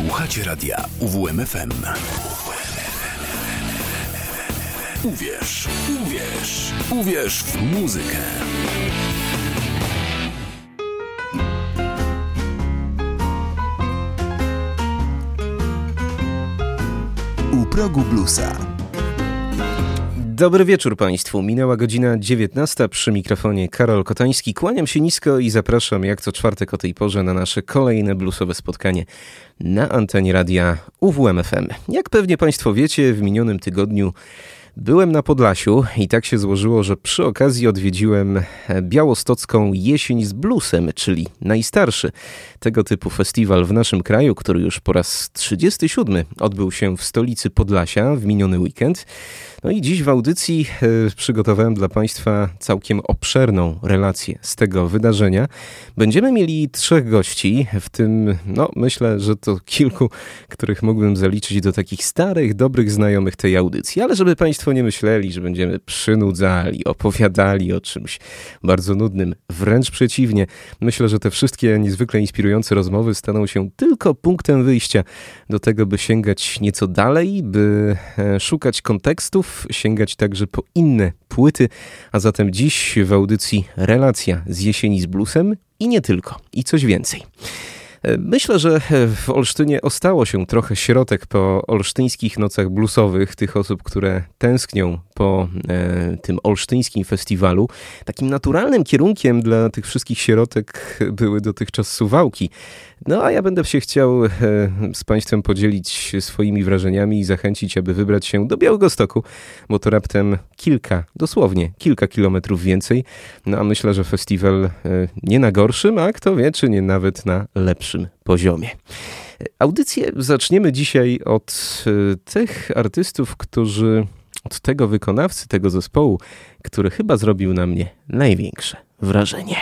Słuchacie radia UWMFM. Uwierz, uwierz, uwierz w muzykę. U progu bluesa. Dobry wieczór Państwu. Minęła godzina 19 przy mikrofonie Karol Kotański. Kłaniam się nisko i zapraszam jak co czwartek o tej porze na nasze kolejne bluesowe spotkanie na antenie radia UWMFM. Jak pewnie Państwo wiecie, w minionym tygodniu Byłem na Podlasiu i tak się złożyło, że przy okazji odwiedziłem białostocką Jesień z Bluesem, czyli najstarszy tego typu festiwal w naszym kraju, który już po raz 37 odbył się w stolicy Podlasia w miniony weekend. No i dziś w audycji e, przygotowałem dla Państwa całkiem obszerną relację z tego wydarzenia. Będziemy mieli trzech gości, w tym, no myślę, że to kilku, których mógłbym zaliczyć do takich starych, dobrych znajomych tej audycji, ale żeby Państwo nie myśleli, że będziemy przynudzali, opowiadali o czymś bardzo nudnym. Wręcz przeciwnie. Myślę, że te wszystkie niezwykle inspirujące rozmowy staną się tylko punktem wyjścia do tego, by sięgać nieco dalej, by e, szukać kontekstów, sięgać także po inne płyty, a zatem dziś w audycji relacja z jesieni z bluesem i nie tylko, i coś więcej. Myślę, że w Olsztynie ostało się trochę środek po olsztyńskich nocach bluesowych, tych osób, które tęsknią po e, tym olsztyńskim festiwalu. Takim naturalnym kierunkiem dla tych wszystkich środek były dotychczas suwałki. No a ja będę się chciał e, z Państwem podzielić swoimi wrażeniami i zachęcić, aby wybrać się do Białego Stoku, bo to raptem kilka, dosłownie kilka kilometrów więcej. No a myślę, że festiwal e, nie na gorszym, a kto wie, czy nie nawet na lepszym poziomie. Audycję zaczniemy dzisiaj od e, tych artystów, którzy od tego wykonawcy, tego zespołu, który chyba zrobił na mnie największe wrażenie.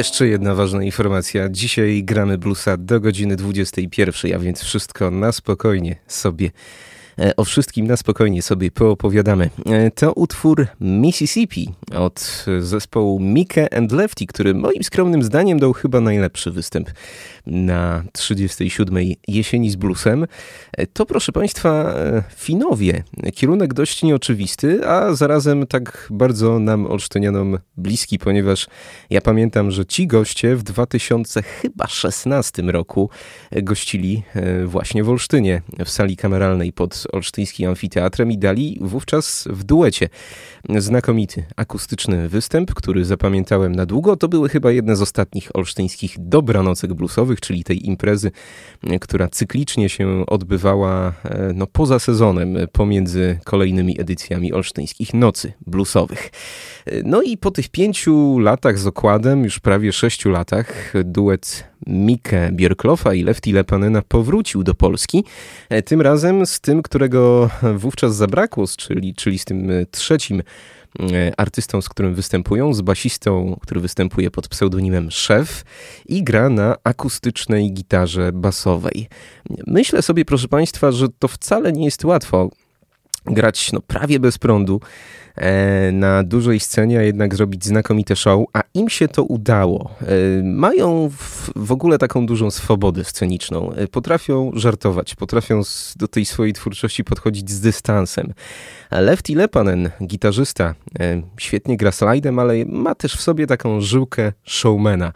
Jeszcze jedna ważna informacja. Dzisiaj gramy bluesa do godziny 21, a więc wszystko na spokojnie sobie E, o wszystkim na spokojnie sobie poopowiadamy. E, to utwór Mississippi od zespołu Mike and Lefty, który moim skromnym zdaniem dał chyba najlepszy występ na 37. jesieni z bluesem. E, to proszę Państwa Finowie. Kierunek dość nieoczywisty, a zarazem tak bardzo nam olsztynianom bliski, ponieważ ja pamiętam, że ci goście w 2016 roku gościli właśnie w Olsztynie w sali kameralnej pod olsztyńskim amfiteatrem i dali wówczas w duecie znakomity akustyczny występ, który zapamiętałem na długo. To były chyba jedne z ostatnich olsztyńskich dobranocek bluesowych, czyli tej imprezy, która cyklicznie się odbywała e, no, poza sezonem, pomiędzy kolejnymi edycjami olsztyńskich nocy bluesowych. No i po tych pięciu latach z okładem, już prawie sześciu latach, duet Mikę Bierklofa i Lefty Lepanena powrócił do Polski. E, tym razem z tym, którego wówczas zabrakło, czyli, czyli z tym e, trzecim e, artystą, z którym występują, z basistą, który występuje pod pseudonimem Szef i gra na akustycznej gitarze basowej. Myślę sobie, proszę Państwa, że to wcale nie jest łatwo grać no, prawie bez prądu E, na dużej scenie, a jednak zrobić znakomite show, a im się to udało. E, mają w ogóle taką dużą swobodę sceniczną. E, potrafią żartować, potrafią do tej swojej twórczości podchodzić z dystansem. Lefty Lepanen, gitarzysta, świetnie gra slajdem, ale ma też w sobie taką żyłkę showmana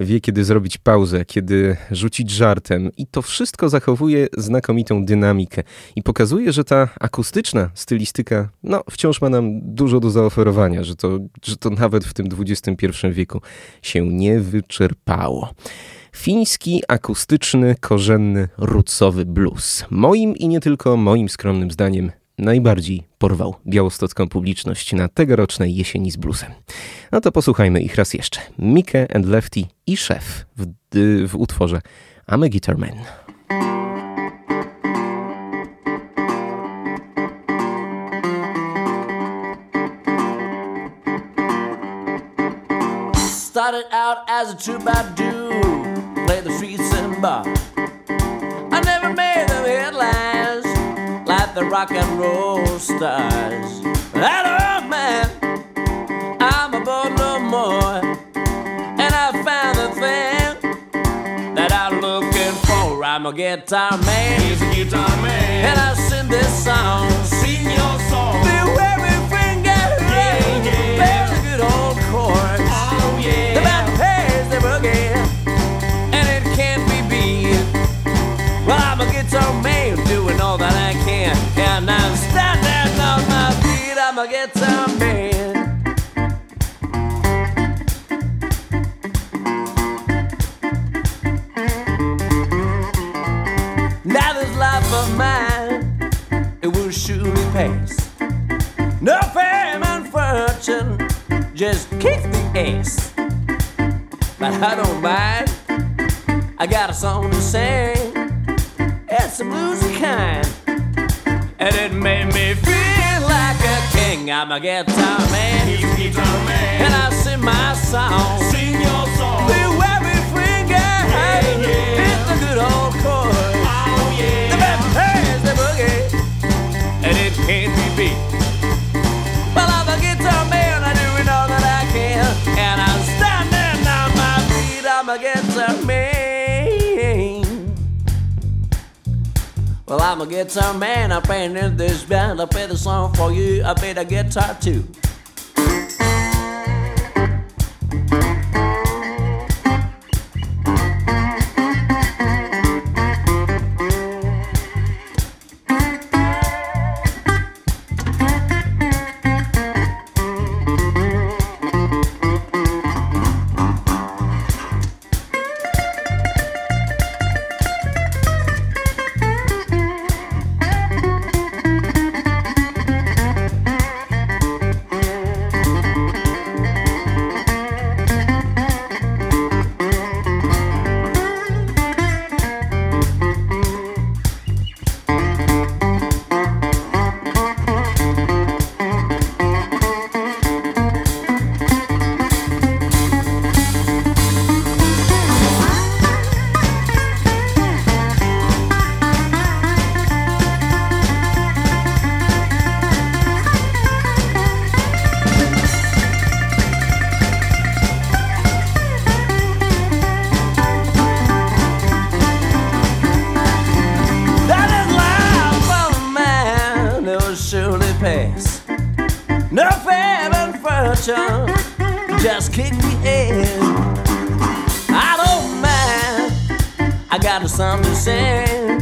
wie kiedy zrobić pauzę, kiedy rzucić żartem i to wszystko zachowuje znakomitą dynamikę i pokazuje, że ta akustyczna stylistyka no, wciąż ma nam dużo do zaoferowania, że to, że to nawet w tym XXI wieku się nie wyczerpało. Fiński, akustyczny, korzenny, rucowy blues. Moim i nie tylko moim skromnym zdaniem najbardziej porwał białostocką publiczność na tegorocznej jesieni z bluesem. No to posłuchajmy ich raz jeszcze. Mike and Lefty i Szef w, w utworze I'm a Guitar Man. Started out as a troubadour, played the streets and like the rock and roll stars. That old man, I'm a boy no more, and I found the thing that I'm looking for. I'm a guitar man, he's a guitar man, and I sing this song. Sing your song. The everything get yeah, yeah. Play good old chords. Oh yeah. The band plays the boogie, and it can't be beat. Well, I'm a guitar man standing on my feet. I'm a guitar man. Now this life of mine, it will surely pass. No fame and fortune, just kick the ass. But I don't mind. I got a song to sing. It's a bluesy kind, and it made me feel like a king. I'm a guitar man, he's a guitar man, and I sing my song. Sing your song. The wavy finger, yeah, yeah. hit the good old chord. Oh yeah. The band plays the boogie, and it can't Well, I'm a guitar man, I painted this band, I play the song for you, I play the guitar too. Culture just kick me in. I don't mind, I got a song to sing.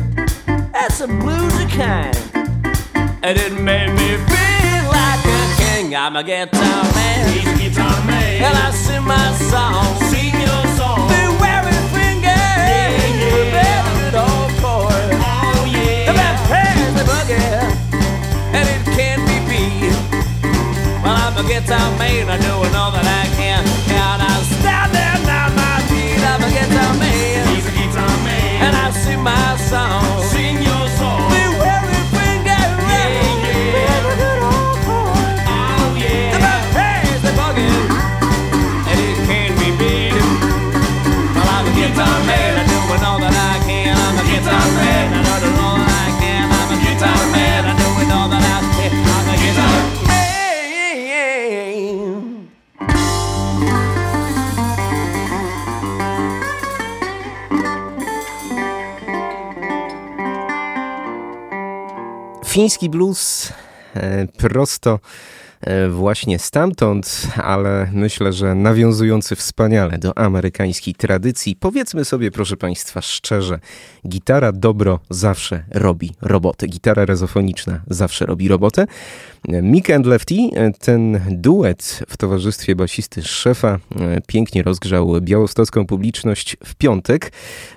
It's a bluesy kind, and it made me feel like a king. I'm a guitar man, He's a guitar man. and I sing my song. Sing your song. The wearing fingers, Yeah, yeah. the velvet old chord. Oh The yeah. man plays the boogie, a guitar man, I do all that I can. And I'm standing on my feet, I'm a guitar man, He's a guitar man. and I sing my song. Sing your song. Fiński blues e, prosto e, właśnie stamtąd, ale myślę, że nawiązujący wspaniale do amerykańskiej tradycji. Powiedzmy sobie, proszę Państwa, szczerze, gitara dobro zawsze robi robotę. Gitara rezofoniczna zawsze robi robotę. Mick and Lefty, ten duet w towarzystwie basisty szefa e, pięknie rozgrzał białostocką publiczność w piątek.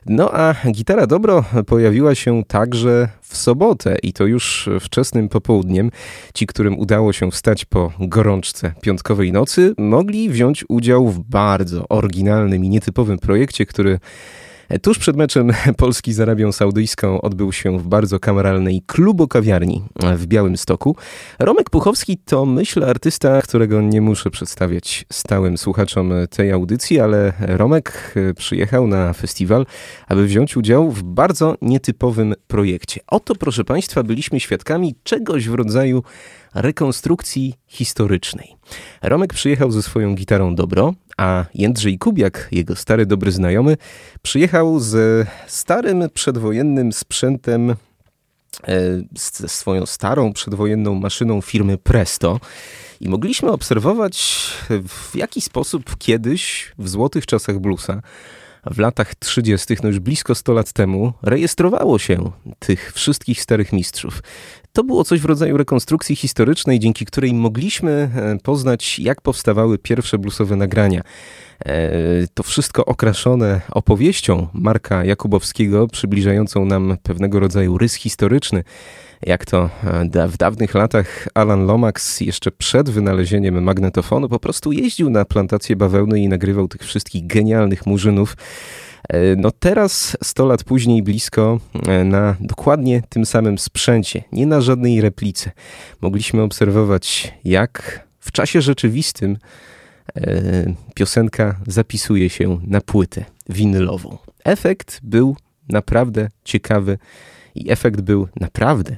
No a gitara dobro pojawiła się także w sobotę i to już wczesnym popołudniem. Ci, którym udało się wstać po gorączce piątkowej nocy, mogli wziąć udział w bardzo oryginalnym i nietypowym projekcie, który Tuż przed meczem Polski z Arabią Saudyjską odbył się w bardzo kameralnej klubokawiarni w Białym Stoku. Romek Puchowski to myślę artysta, którego nie muszę przedstawiać stałym słuchaczom tej audycji, ale Romek przyjechał na festiwal, aby wziąć udział w bardzo nietypowym projekcie. Oto, proszę Państwa, byliśmy świadkami czegoś w rodzaju rekonstrukcji historycznej. Romek przyjechał ze swoją gitarą Dobro, a Jędrzej Kubiak, jego stary dobry znajomy, przyjechał z starym przedwojennym sprzętem, e, ze swoją starą przedwojenną maszyną firmy Presto. I mogliśmy obserwować, w jaki sposób kiedyś, w złotych czasach bluesa, w latach 30., no już blisko 100 lat temu, rejestrowało się tych wszystkich starych mistrzów. To było coś w rodzaju rekonstrukcji historycznej, dzięki której mogliśmy e, poznać, jak powstawały pierwsze bluesowe nagrania. E, To wszystko okraszone opowieścią Marka Jakubowskiego, przybliżającą nam pewnego rodzaju rys historyczny. Jak to e, w dawnych latach Alan Lomax jeszcze przed wynalezieniem magnetofonu po prostu jeździł na plantację bawełny i nagrywał tych wszystkich genialnych murzynów. E, No teraz, 100 lat później, blisko e, na dokładnie tym samym sprzęcie, nie na żadnej replice, mogliśmy obserwować, jak w czasie rzeczywistym piosenka zapisuje się na płytę winylową. Efekt był naprawdę ciekawy i efekt był naprawdę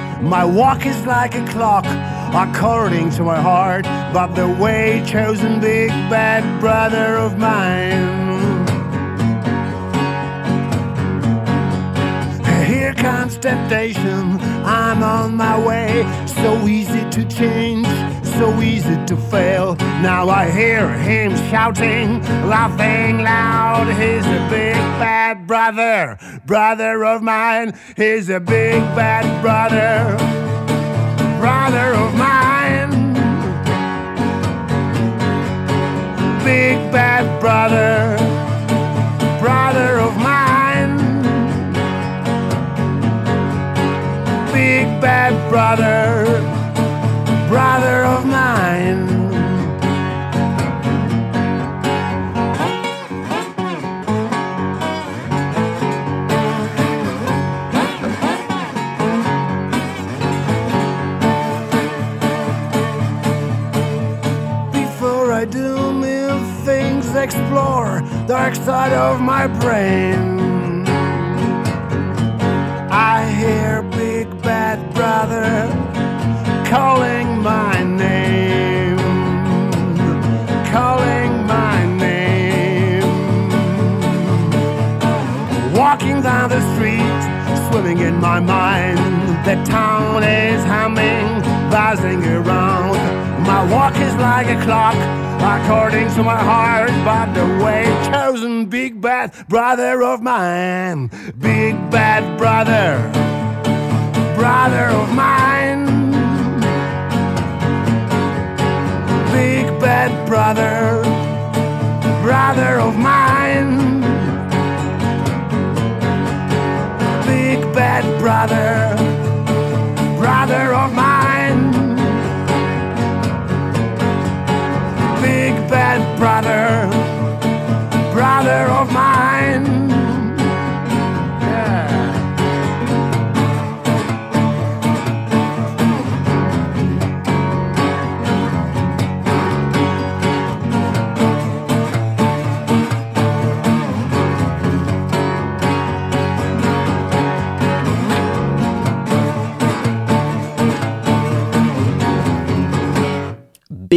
My walk is like a clock, according to my heart. But the way chosen, big bad brother of mine. Here comes temptation, I'm on my way. So easy to change, so easy to fail. Now I hear him shouting, laughing loud. He's a big bad brother, brother of mine. He's a big bad brother, brother of mine. Big bad brother, brother of mine. big bad brother, brother of mine. Before I do mean things, explore dark side of my brain. I hear big bad brother calling my name, calling my name. Walking down the street, swimming in my mind. The town is humming, buzzing around. My walk is like a clock, according to my heart. But the way chosen, big bad brother of mine, big bad brother, brother of mine. Bad brother, brother of mine. Big bad brother, brother of mine. Big bad brother, brother of mine.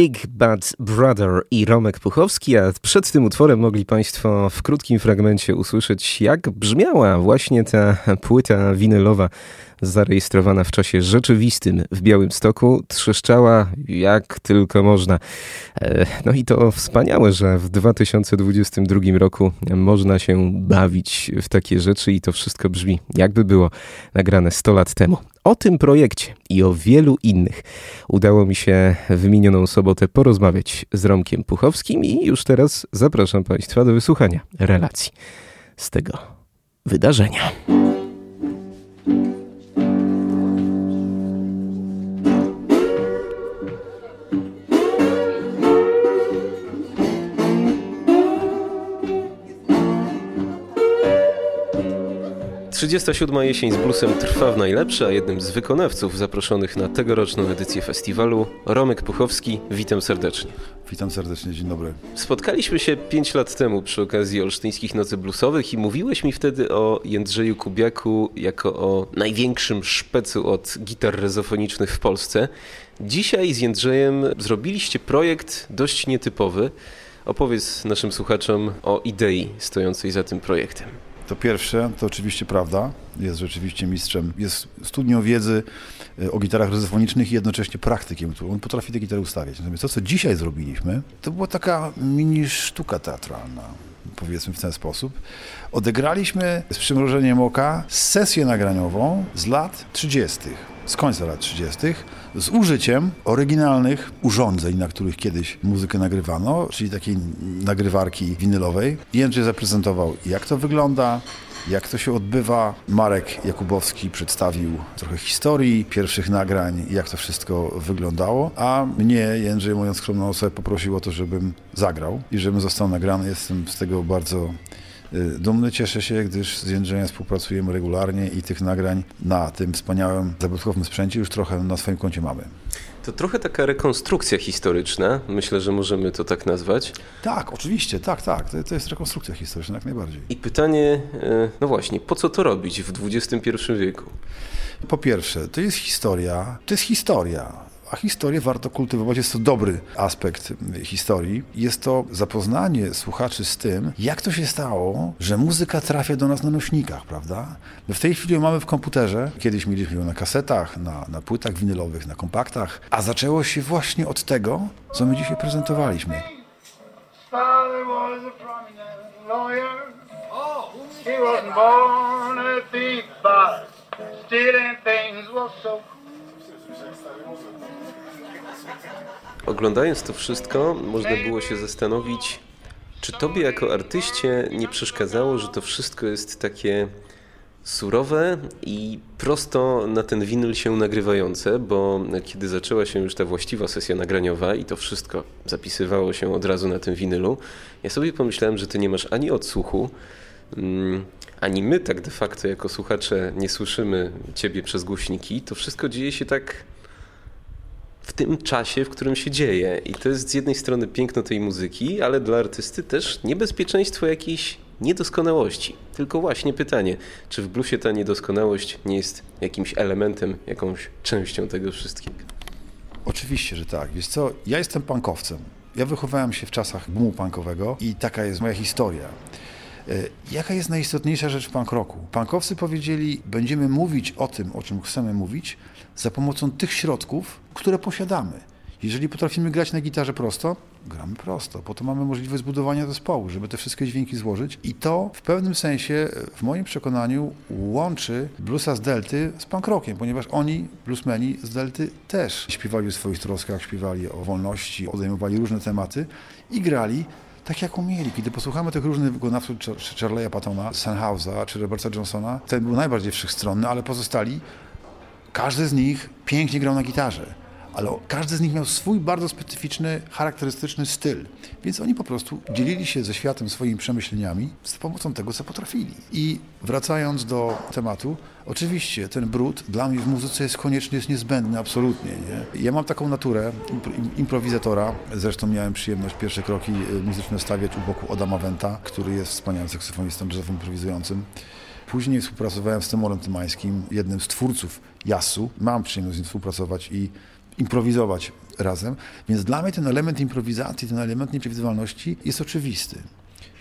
Big Bad Brother i Romek Puchowski, a przed tym utworem mogli Państwo w krótkim fragmencie usłyszeć, jak brzmiała właśnie ta płyta winylowa zarejestrowana w czasie rzeczywistym w Białymstoku. Trzeszczała jak tylko można. E, No i to wspaniałe, że w 2022 roku można się bawić w takie rzeczy i to wszystko brzmi jakby było nagrane 100 lat temu. O tym projekcie i o wielu innych udało mi się w minioną sobotę porozmawiać z Romkiem Puchowskim i już teraz zapraszam Państwa do wysłuchania relacji z tego wydarzenia. Trzydziesta siódma jesień z bluesem trwa w najlepsze, a jednym z wykonawców zaproszonych na tegoroczną edycję festiwalu Romek Puchowski. Witam serdecznie. Witam serdecznie, dzień dobry. Spotkaliśmy się 5 lat temu przy okazji Olsztyńskich Nocy Bluesowych i mówiłeś mi wtedy o Jędrzeju Kubiaku jako o największym szpecu od gitar rezofonicznych w Polsce. Dzisiaj z Jędrzejem zrobiliście projekt dość nietypowy. Opowiedz naszym słuchaczom o idei stojącej za tym projektem. To pierwsze, to oczywiście prawda. Jest rzeczywiście mistrzem. Jest studnią wiedzy e, o gitarach rezofonicznych i jednocześnie praktykiem, on potrafi te gitary ustawiać. Natomiast to, co dzisiaj zrobiliśmy, to była taka mini sztuka teatralna, powiedzmy w ten sposób. Odegraliśmy z przymrożeniem oka sesję nagraniową z lat 30., z końca lat 30., z użyciem oryginalnych urządzeń, na których kiedyś muzykę nagrywano, czyli takiej nagrywarki winylowej. Jędrzej zaprezentował, jak to wygląda, jak to się odbywa. Marek Jakubowski przedstawił trochę historii pierwszych nagrań, jak to wszystko wyglądało, a mnie Jędrzej, moją skromną osobę, poprosił o to, żebym zagrał i żebym został nagrany. Jestem z tego bardzo y, dumny, cieszę się, gdyż z Jędrzejem współpracujemy regularnie i tych nagrań na tym wspaniałym, zabytkowym sprzęcie już trochę na swoim koncie mamy. To trochę taka rekonstrukcja historyczna, myślę, że możemy to tak nazwać. Tak, oczywiście, tak, tak. To, to jest rekonstrukcja historyczna, jak najbardziej. I pytanie, e, no właśnie, po co to robić w XXI wieku? Po pierwsze, to jest historia, to jest historia. A historię warto kultywować, jest to dobry aspekt historii. Jest to zapoznanie słuchaczy z tym, jak to się stało, że muzyka trafia do nas na nośnikach, prawda? My w tej chwili ją mamy w komputerze, kiedyś mieliśmy ją na kasetach, na, na płytach winylowych, na kompaktach, a zaczęło się właśnie od tego, co my dzisiaj prezentowaliśmy. He wasn't born a thief, but stealing things was so Oglądając to wszystko, można było się zastanowić, czy tobie jako artyście nie przeszkadzało, że to wszystko jest takie surowe i prosto na ten winyl się nagrywające, bo kiedy zaczęła się już ta właściwa sesja nagraniowa i to wszystko zapisywało się od razu na tym winylu, ja sobie pomyślałem, że ty nie masz ani odsłuchu, mm, ani my tak de facto jako słuchacze nie słyszymy ciebie przez głośniki. To wszystko dzieje się tak w tym czasie, w którym się dzieje. I to jest z jednej strony piękno tej muzyki, ale dla artysty też niebezpieczeństwo jakiejś niedoskonałości. Tylko właśnie pytanie, czy w bluesie ta niedoskonałość nie jest jakimś elementem, jakąś częścią tego wszystkiego? Oczywiście, że tak. Wiesz co, ja jestem punkowcem. Ja wychowałem się w czasach boomu punkowego i taka jest moja historia. E, Jaka jest najistotniejsza rzecz w punk rocku? Punkowcy powiedzieli, będziemy mówić o tym, o czym chcemy mówić, za pomocą tych środków, które posiadamy. Jeżeli potrafimy grać na gitarze prosto, gramy prosto. Po to mamy możliwość zbudowania zespołu, żeby te wszystkie dźwięki złożyć. I to w pewnym sensie, w moim przekonaniu, łączy bluesa z Delty z punk rockiem, ponieważ oni, bluesmeni z Delty, też śpiewali o swoich troskach, śpiewali o wolności, odejmowali różne tematy i grali tak jak umieli. Kiedy posłuchamy tych różnych wykonawców, czy Charlie'a Pattona, Sennhausa, czy Roberta Johnsona, ten był najbardziej wszechstronny, ale pozostali każdy z nich pięknie grał na gitarze, ale każdy z nich miał swój bardzo specyficzny, charakterystyczny styl. Więc oni po prostu dzielili się ze światem swoimi przemyśleniami z pomocą tego, co potrafili. I wracając do tematu, oczywiście ten brud dla mnie w muzyce jest konieczny, jest niezbędny absolutnie. Nie? Ja mam taką naturę impro- im- improwizatora. Zresztą miałem przyjemność pierwsze kroki y, muzyczne stawiać u boku Adama Wenta, który jest wspaniałym saksofonistą jazzowym improwizującym. Później współpracowałem z Tymorem Tymańskim, jednym z twórców Jasu. Mam przyjemność z nim współpracować i improwizować razem, więc dla mnie ten element improwizacji, ten element nieprzewidywalności jest oczywisty.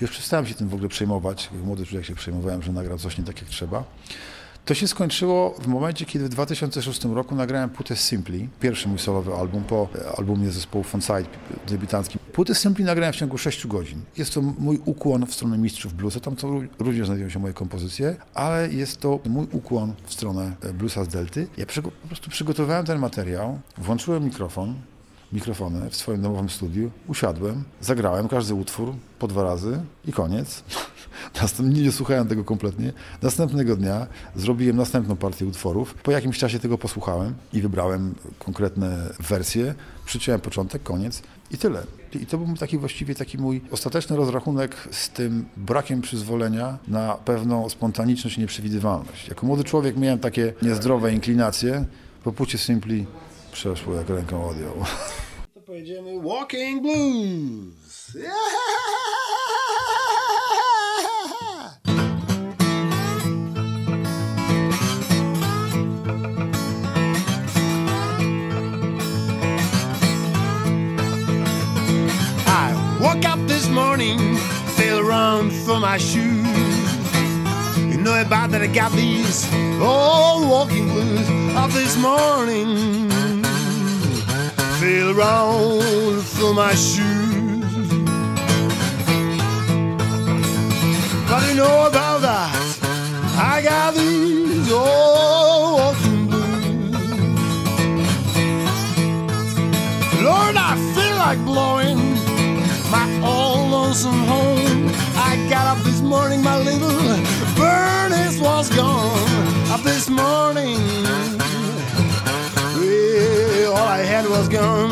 Już przestałem się tym w ogóle przejmować, jak młody człowiek się przejmowałem, że nagrał coś nie tak jak trzeba. To się skończyło w momencie, kiedy w 2006 roku nagrałem płytę Simply, pierwszy mój solowy album po albumie zespołu Fonside debiutanckim. Płytę Simply nagrałem w ciągu 6 godzin. Jest to mój ukłon w stronę mistrzów bluesa, tam ró- również znajdują się moje kompozycje, ale jest to mój ukłon w stronę bluesa z Delty. Ja po prostu przygotowałem ten materiał, włączyłem mikrofon, mikrofony w swoim domowym studiu, usiadłem, zagrałem każdy utwór po dwa razy i koniec. Następnie nie słuchałem tego kompletnie. Następnego dnia zrobiłem następną partię utworów. Po jakimś czasie tego posłuchałem i wybrałem konkretne wersje. Przyciąłem początek, koniec i tyle. I to był taki właściwie taki mój ostateczny rozrachunek z tym brakiem przyzwolenia na pewną spontaniczność i nieprzewidywalność. Jako młody człowiek miałem takie niezdrowe inklinacje. Po płycie Simply przeszło jak ręką odjął. Pojedziemy Walking Blues. I woke up this morning, feel around for my shoes. You know about that I got these old walking blues of this morning. Feel around for my shoes. But you know about that, I got these old walking blues. Lord, I feel like blowing my old lonesome home. I got up this morning, my little furnace was gone. Up this morning, well, all I had was gone.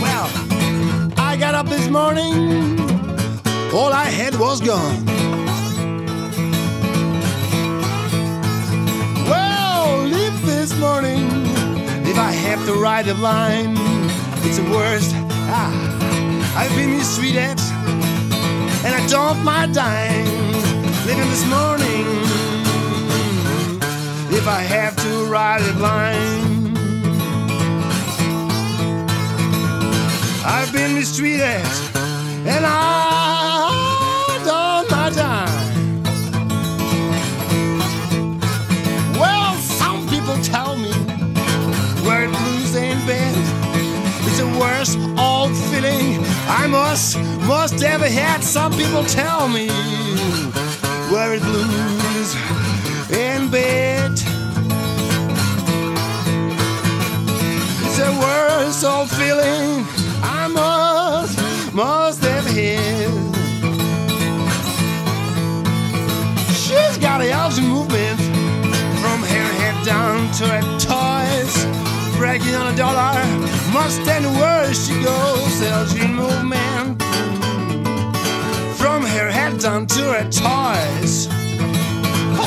Well, I got up this morning, all I had was gone. Well, leave this morning if I have to write a line. It's the worst. Ah, I've been mistreated, and I don't mind dying. Living this morning if I have to ride a line. I've been mistreated, and I don't mind dying. Well, some people tell me where blues ain't bad. It's the worst old feeling I must, must ever had. Some people tell me where it blues in bed. It's the worst old feeling I must, must have had. She's got a Elgin movement from her head down to her toes. Bragging on a dollar, must stand where she goes. Elgin movement from her head down to her toys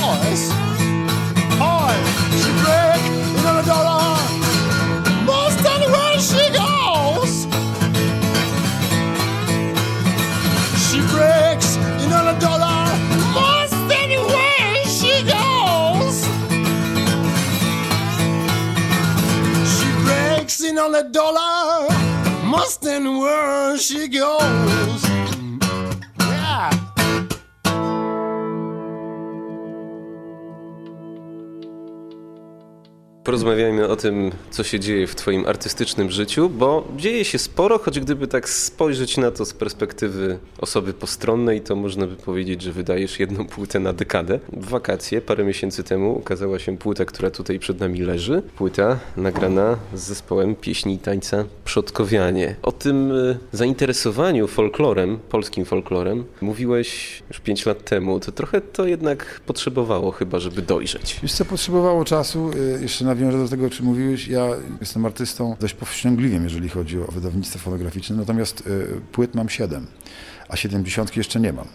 voice. Boy, she break another dollar. Most anywhere she goes. She breaks another dollar. Most anywhere she goes. She breaks another dollar. Most anywhere she goes. Porozmawiajmy o tym, co się dzieje w Twoim artystycznym życiu, bo dzieje się sporo, choć gdyby tak spojrzeć na to z perspektywy osoby postronnej, to można by powiedzieć, że wydajesz jedną płytę na dekadę. W wakacje, parę miesięcy temu, ukazała się płyta, która tutaj przed nami leży. Płyta nagrana z zespołem pieśni i tańca Przodkowianie. O tym y, zainteresowaniu folklorem, polskim folklorem, mówiłeś już pięć lat temu. To trochę to jednak potrzebowało chyba, żeby dojrzeć. Co, potrzebowało czasu, y, jeszcze nawiążę do tego, o czym mówiłeś. Ja jestem artystą dość powściągliwym, jeżeli chodzi o wydawnictwo fonograficzne, natomiast y, płyt mam siedem, a siedemdziesiątki jeszcze nie mam.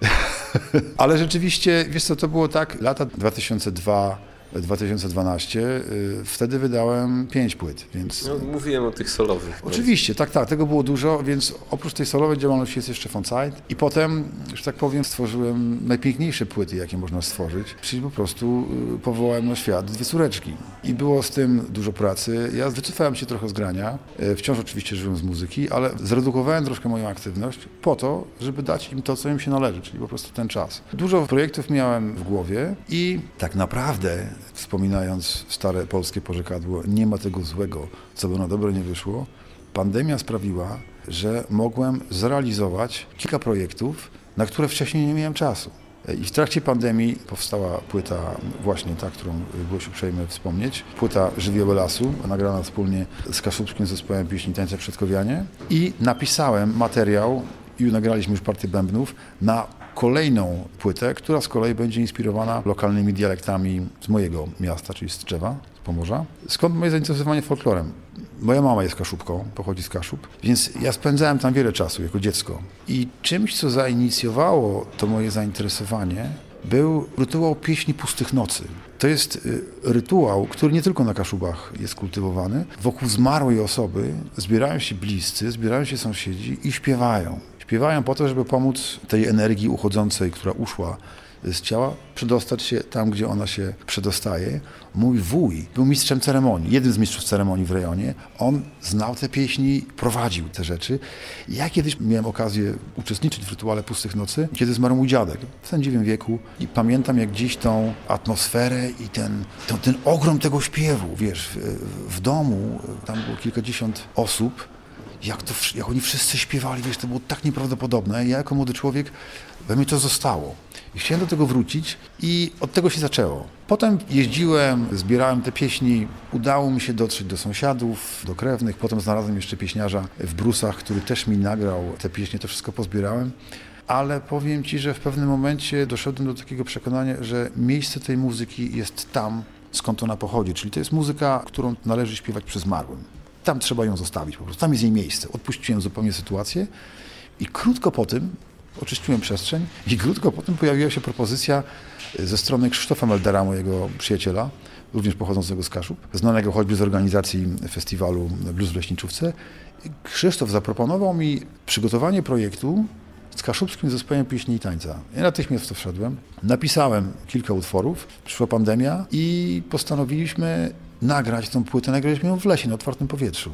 Ale rzeczywiście, wiesz co, to było tak, lata 2002 2012, y, wtedy wydałem pięć płyt, więc... No, mówiłem o tych solowych. Oczywiście, tak, tak, tego było dużo, więc oprócz tej solowej działalności jest jeszcze Fonside i potem, że tak powiem, stworzyłem najpiękniejsze płyty, jakie można stworzyć, czyli po prostu y, powołałem na świat dwie córeczki i było z tym dużo pracy. Ja wycofałem się trochę z grania, y, wciąż oczywiście żyłem z muzyki, ale zredukowałem troszkę moją aktywność po to, żeby dać im to, co im się należy, czyli po prostu ten czas. Dużo projektów miałem w głowie i tak naprawdę wspominając stare polskie porzekadło, nie ma tego złego, co by na dobre nie wyszło, pandemia sprawiła, że mogłem zrealizować kilka projektów, na które wcześniej nie miałem czasu. I w trakcie pandemii powstała płyta, właśnie ta, którą było się uprzejme wspomnieć, płyta Żywioły Lasu, nagrana wspólnie z kaszubskim zespołem pieśni Tańce Przedkowianie i napisałem materiał i nagraliśmy już partię bębnów na kolejną płytę, która z kolei będzie inspirowana lokalnymi dialektami z mojego miasta, czyli z Tczewa, z Pomorza. Skąd moje zainteresowanie folklorem? Moja mama jest kaszubką, pochodzi z Kaszub, więc ja spędzałem tam wiele czasu jako dziecko. I czymś, co zainicjowało to moje zainteresowanie, był rytuał pieśni pustych nocy. To jest y, rytuał, który nie tylko na Kaszubach jest kultywowany. Wokół zmarłej osoby zbierają się bliscy, zbierają się sąsiedzi i śpiewają. Śpiewają po to, żeby pomóc tej energii uchodzącej, która uszła z ciała, przedostać się tam, gdzie ona się przedostaje. Mój wuj był mistrzem ceremonii, jeden z mistrzów ceremonii w rejonie. On znał te pieśni, prowadził te rzeczy. Ja kiedyś miałem okazję uczestniczyć w rytuale Pustych Nocy, kiedy zmarł mój dziadek w sędziwym wieku i pamiętam jak dziś tą atmosferę i ten, ten, ten ogrom tego śpiewu, wiesz, w, w domu, tam było kilkadziesiąt osób, jak, to, jak oni wszyscy śpiewali, wiesz, to było tak nieprawdopodobne. Ja jako młody człowiek, we mnie to zostało. I chciałem do tego wrócić i od tego się zaczęło. Potem jeździłem, zbierałem te pieśni, udało mi się dotrzeć do sąsiadów, do krewnych, potem znalazłem jeszcze pieśniarza w Brusach, który też mi nagrał te pieśni, to wszystko pozbierałem. Ale powiem Ci, że w pewnym momencie doszedłem do takiego przekonania, że miejsce tej muzyki jest tam, skąd ona pochodzi. Czyli to jest muzyka, którą należy śpiewać przy zmarłym tam trzeba ją zostawić po prostu, tam jest jej miejsce. Odpuściłem zupełnie sytuację i krótko po tym oczyściłem przestrzeń i krótko po tym pojawiła się propozycja ze strony Krzysztofa Meldera, mojego przyjaciela, również pochodzącego z Kaszub, znanego choćby z organizacji festiwalu Blues w Leśniczówce. Krzysztof zaproponował mi przygotowanie projektu z kaszubskim zespołem pieśni i tańca. Ja natychmiast to wszedłem, napisałem kilka utworów, przyszła pandemia i postanowiliśmy nagrać tą płytę, nagraliśmy ją w lesie, na otwartym powietrzu.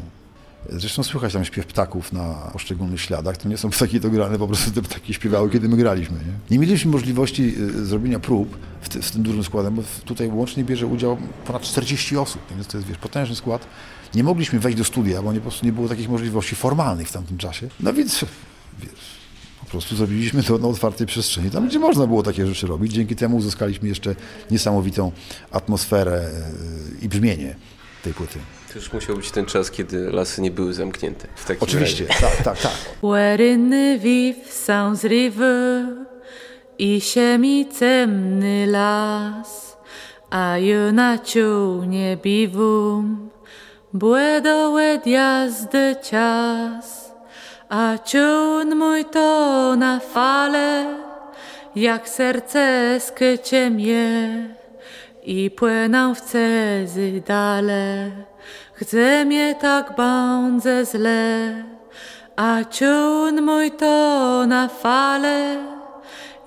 Zresztą słychać tam śpiew ptaków na poszczególnych śladach. To nie są ptaki dograne, po prostu te ptaki śpiewały, kiedy my graliśmy. Nie, nie mieliśmy możliwości y, zrobienia prób w, z tym dużym składem, bo tutaj łącznie bierze udział ponad 40 osób, więc to jest wiesz, potężny skład. Nie mogliśmy wejść do studia, bo nie, po prostu nie było takich możliwości formalnych w tamtym czasie. No więc wiesz, prostu zrobiliśmy to na otwartej przestrzeni, tam gdzie można było takie rzeczy robić. Dzięki temu uzyskaliśmy jeszcze niesamowitą atmosferę y, i brzmienie tej płyty. To już musiał być ten czas, kiedy lasy nie były zamknięte. W takim Oczywiście, razie. tak, tak, tak. Wherein viv sans rive i siemi cemny las, a juna nie bivum, błedołe jazdy cias, a ciun mój to na fale, jak serce skycie mnie i płynę w cezy dale. Chce mnie tak bądze źle, a ciun mój to na fale,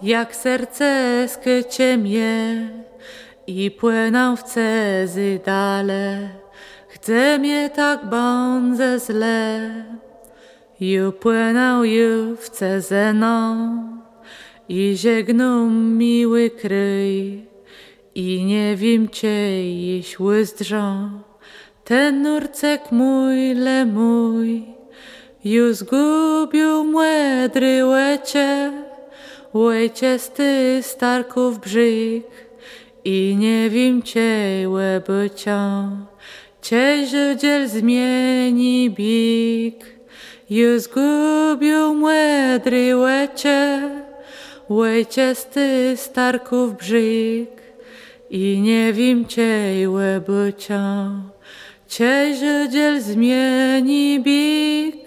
jak serce skycie mnie i płynę w cezy dale. Chce mnie tak bądze zle, ju płynął ju w cezeną i żegnął miły kryj i nie wiem cię jeś łyzdrzą. Ten nurcek mój, le mój, ju zgubił młedry łecie, łeciesty starków brzyk i nie wiem cię łebycią. Cię żydziel zmieni bik, ju zgubił młedry łecie, łeciesty starków brzyk i nie wiem cię łebycią. Cię żydziel zmieni bik,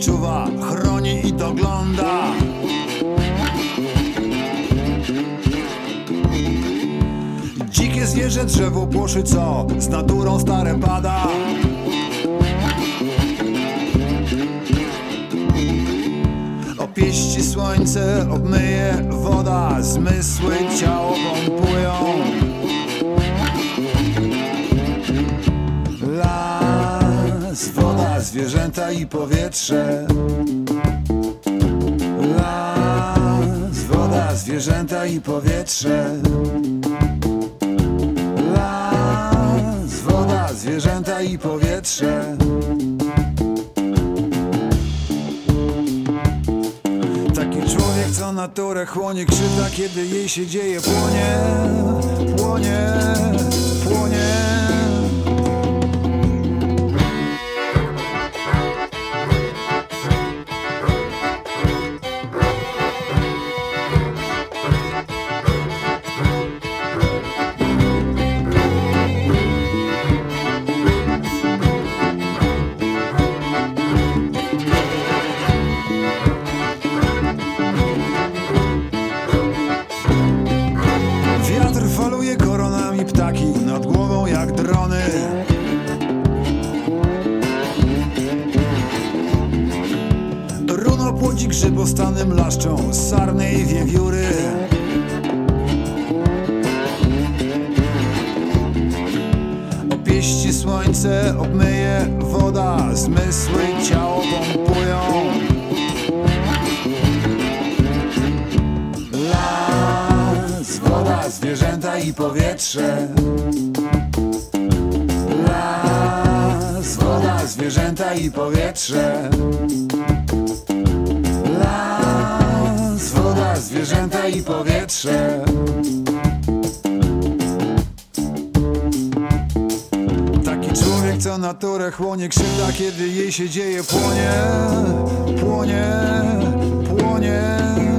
czuwa, chroni i dogląda. Dzikie zwierzę drzewo płoszy, co z naturą stare pada. Opieści słońce, obmyje woda, zmysły ciało pompują. Zwierzęta i powietrze. Las, woda, zwierzęta i powietrze. Las, woda, zwierzęta i powietrze. Taki człowiek, co naturę chłonie, krzywda, kiedy jej się dzieje, płonie, płonie, płonie. Powietrze. Las, woda, zwierzęta i powietrze. Taki człowiek, co naturę chłonie, krzywda, kiedy jej się dzieje, płonie, płonie, płonie.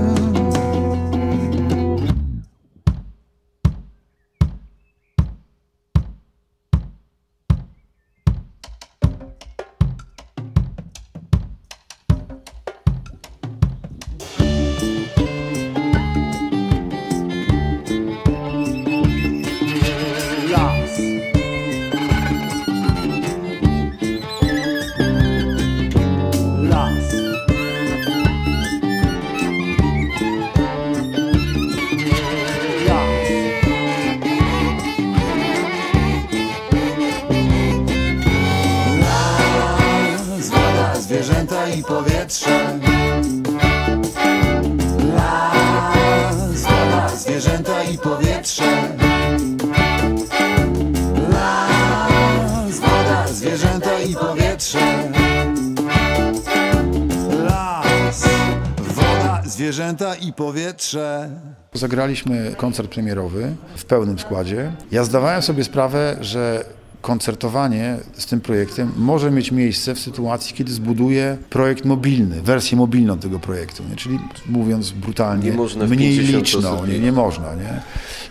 Zagraliśmy koncert premierowy w pełnym składzie. Ja zdawałem sobie sprawę, że koncertowanie z tym projektem może mieć miejsce w sytuacji, kiedy zbuduję projekt mobilny, wersję mobilną tego projektu, nie? czyli mówiąc brutalnie, mniej 50 liczną, nie, nie można. Nie?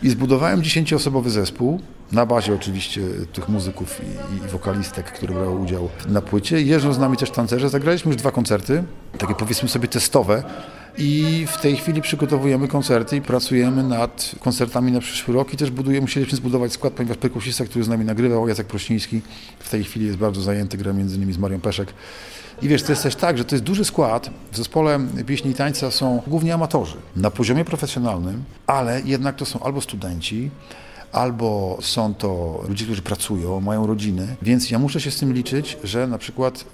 I zbudowałem dziesięcioosobowy zespół, na bazie oczywiście tych muzyków i, i wokalistek, które brały udział na płycie. Jeżdżą z nami też tancerze. Zagraliśmy już dwa koncerty, takie powiedzmy sobie testowe. I w tej chwili przygotowujemy koncerty i pracujemy nad koncertami na przyszły rok i też budujemy, musieliśmy zbudować skład, ponieważ perkusista, który z nami nagrywał, Jacek Prościński, w tej chwili jest bardzo zajęty, gra między innymi z Marią Peszek. I wiesz, to jest też tak, że to jest duży skład. W zespole pieśni i tańca są głównie amatorzy na poziomie profesjonalnym, ale jednak to są albo studenci, albo są to ludzie, którzy pracują, mają rodziny, więc ja muszę się z tym liczyć, że na przykład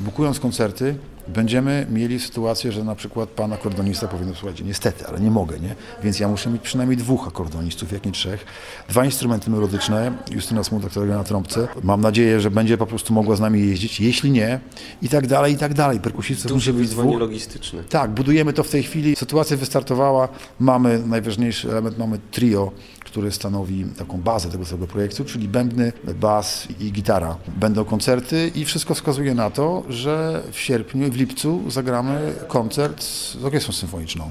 bukując koncerty, będziemy mieli sytuację, że na przykład pan akordonista powie, no słuchajcie, niestety, ale nie mogę, nie? Więc ja muszę mieć przynajmniej dwóch akordonistów, jak nie trzech. Dwa instrumenty melodyczne, Justyna Smutek, która gra na trąbce. Mam nadzieję, że będzie po prostu mogła z nami jeździć. Jeśli nie, i tak dalej, i tak dalej. Perkusistów musi być dwóch. logistyczne. Tak, budujemy to w tej chwili. Sytuacja wystartowała. Mamy najważniejszy element, mamy trio, które stanowi taką bazę tego całego projektu, czyli bębny, bas i gitara. Będą koncerty i wszystko wskazuje na to, że w sierpniu i w lipcu zagramy koncert z orkiestrą symfoniczną.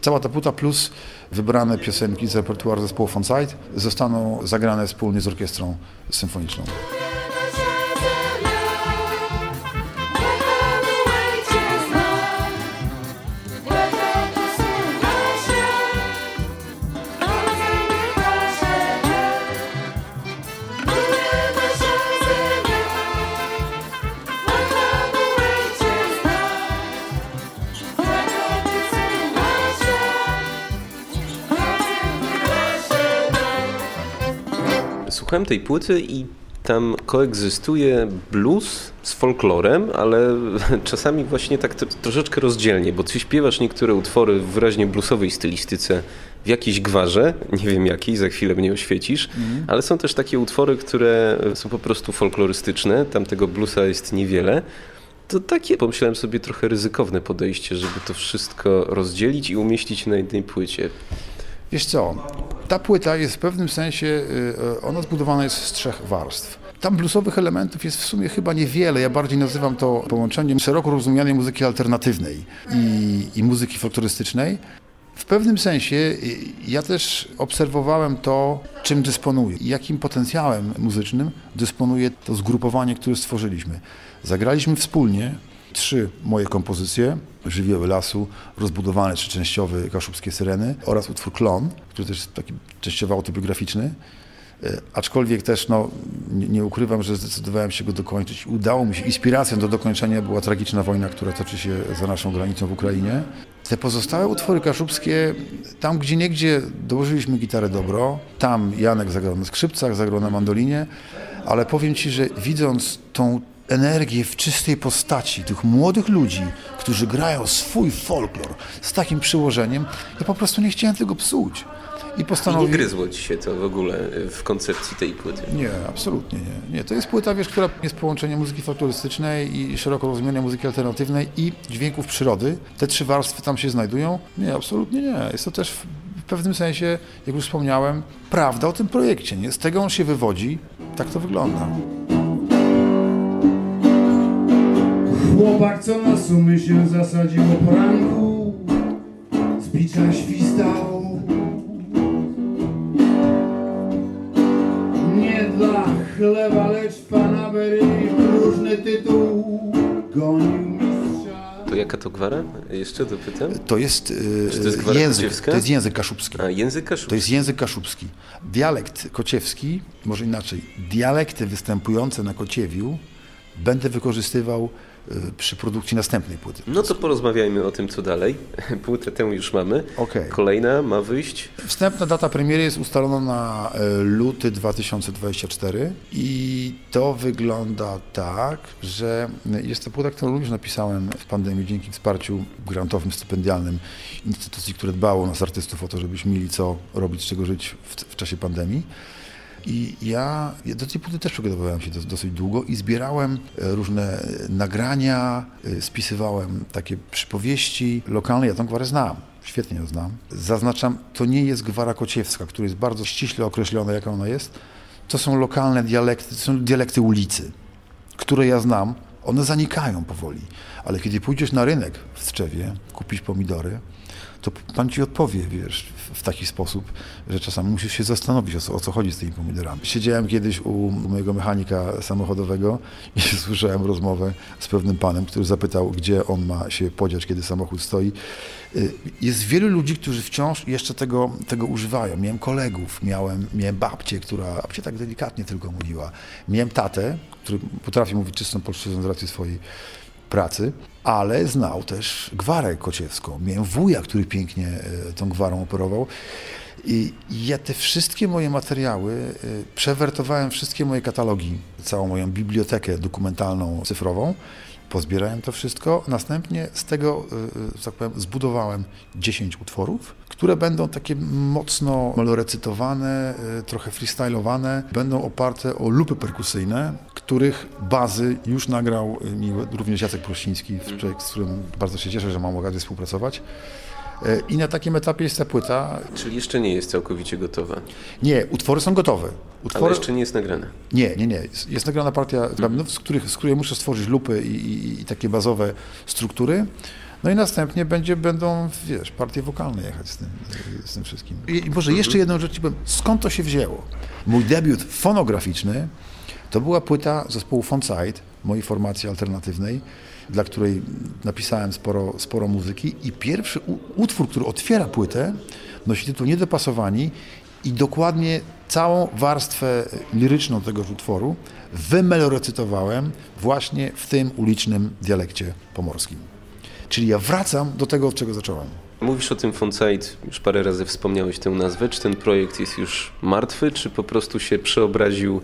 Cała ta płyta plus wybrane piosenki z repertuaru zespołu Fonside zostaną zagrane wspólnie z orkiestrą symfoniczną. Słuchałem tej płyty i tam koegzystuje blues z folklorem, ale czasami właśnie tak to, troszeczkę rozdzielnie, bo ty śpiewasz niektóre utwory w wyraźnie bluesowej stylistyce w jakiejś gwarze, nie wiem jakiej, za chwilę mnie oświecisz, ale są też takie utwory, które są po prostu folklorystyczne, tam tego bluesa jest niewiele. To takie, pomyślałem sobie, trochę ryzykowne podejście, żeby to wszystko rozdzielić i umieścić na jednej płycie. Wiesz co, ta płyta jest w pewnym sensie, y, ona zbudowana jest z trzech warstw. Tam bluesowych elementów jest w sumie chyba niewiele. Ja bardziej nazywam to połączeniem szeroko rozumianej muzyki alternatywnej i, i muzyki folklorystycznej. W pewnym sensie y, ja też obserwowałem to, czym dysponuję jakim potencjałem muzycznym dysponuje to zgrupowanie, które stworzyliśmy. Zagraliśmy wspólnie trzy moje kompozycje, Żywioły Lasu, rozbudowany trzyczęściowy Kaszubskie Syreny oraz utwór Klon, który też jest taki częściowo autobiograficzny. E, Aczkolwiek też no, nie, nie ukrywam, że zdecydowałem się go dokończyć. Udało mi się. Inspiracją do dokończenia była tragiczna wojna, która toczy się za naszą granicą w Ukrainie. Te pozostałe utwory kaszubskie, tam gdzie niegdzie dołożyliśmy gitarę dobro, tam Janek zagrał na skrzypcach, zagrał na mandolinie, ale powiem Ci, że widząc tą energię w czystej postaci tych młodych ludzi, którzy grają swój folklor z takim przyłożeniem, ja po prostu nie chciałem tego psuć. I I nie postanowiłem... gryzło ci się to w ogóle y, w koncepcji tej płyty. Nie, absolutnie nie. nie. To jest płyta, wiesz, która jest połączeniem muzyki folklorystycznej i szeroko rozumianej muzyki alternatywnej i dźwięków przyrody. Te trzy warstwy tam się znajdują. Nie, absolutnie nie. Jest to też w w pewnym sensie, jak już wspomniałem, prawda o tym projekcie. Nie? Z tego on się wywodzi. Tak to wygląda. Chłopak, co na sumy się zasadził o poranku Z bicza świstał Nie dla chleba, lecz fanabery Różny tytuł gonił mistrza To jaka to gwara? Jeszcze dopytam. To jest, y, Czy to jest gwara język, kociewska? to jest język kaszubski. A, język kaszubski. To jest język kaszubski. Dialekt kociewski, może inaczej, dialekty występujące na Kociewiu będę wykorzystywał przy produkcji następnej płyty. No to porozmawiajmy o tym, co dalej. Płytę tę już mamy. Okej. Kolejna ma wyjść. Wstępna data premiery jest ustalona na e, luty 2024 i to wygląda tak, że jest to płyta, którą również napisałem w pandemii dzięki wsparciu grantowym, stypendialnym instytucji, które dbało o nas artystów o to, żebyśmy mieli co robić, z czego żyć w, w czasie pandemii. I ja do tej płyty też przygotowywałem się dos- dosyć długo i zbierałem e, różne e, nagrania, e, spisywałem takie przypowieści lokalne. Ja tą gwarę znam, świetnie ją znam. Zaznaczam, to nie jest gwara kociewska, która jest bardzo ściśle określona, jaka ona jest, to są lokalne dialekty, to są dialekty ulicy, które ja znam, one zanikają powoli. Ale kiedy pójdziesz na rynek w Tczewie, kupić pomidory, to pan ci odpowie, wiesz, w taki sposób, że czasami musisz się zastanowić, o co, o co chodzi z tymi pomidorami. Siedziałem kiedyś u mojego mechanika samochodowego i słyszałem rozmowę z pewnym panem, który zapytał, gdzie on ma się podziać, kiedy samochód stoi. Y, Jest wielu ludzi, którzy wciąż jeszcze tego, tego używają. Miałem kolegów, miałem, miałem babcię, która, babcia tak delikatnie tylko mówiła. Miałem tatę, który potrafi mówić czystą polszczyzną z racji swojej pracy, ale znał też gwarę kociewską. Miałem wuja, który pięknie e, tą gwarą operował. I ja te wszystkie moje materiały, e, przewertowałem wszystkie moje katalogi, całą moją bibliotekę dokumentalną, cyfrową, pozbierałem to wszystko, następnie z tego, e, że tak powiem, zbudowałem 10 utworów, które będą takie mocno melorecytowane, e, trochę freestylowane, będą oparte o lupy perkusyjne, których bazy już nagrał e, mi również Jacek Prościński, człowiek, z którym bardzo się cieszę, że mam okazję współpracować. E, I na takim etapie jest ta płyta. Czyli jeszcze nie jest całkowicie gotowa, Nie, utwory są gotowe. ale Utwory... jeszcze nie jest nagrane. Nie, nie, nie. Jest, jest nagrana partia drabinów, z których, z której muszę stworzyć lupy i, i, i takie bazowe struktury. No i następnie będzie, będą, wiesz, partie wokalne jechać z tym, z tym wszystkim. I, i może jeszcze jedną rzecz ci powiem. Skąd to się wzięło? Mój debiut fonograficzny to była płyta zespołu Fonside, mojej formacji alternatywnej, dla której napisałem sporo, sporo muzyki i pierwszy utwór, który otwiera płytę, nosi tytuł Niedopasowani i dokładnie całą warstwę liryczną tego utworu wymelorecytowałem właśnie w tym ulicznym dialekcie pomorskim. Czyli ja wracam do tego, od czego zacząłem. Mówisz o tym Fonside, już parę razy wspomniałeś tę nazwę. Czy ten projekt jest już martwy, czy po prostu się przeobraził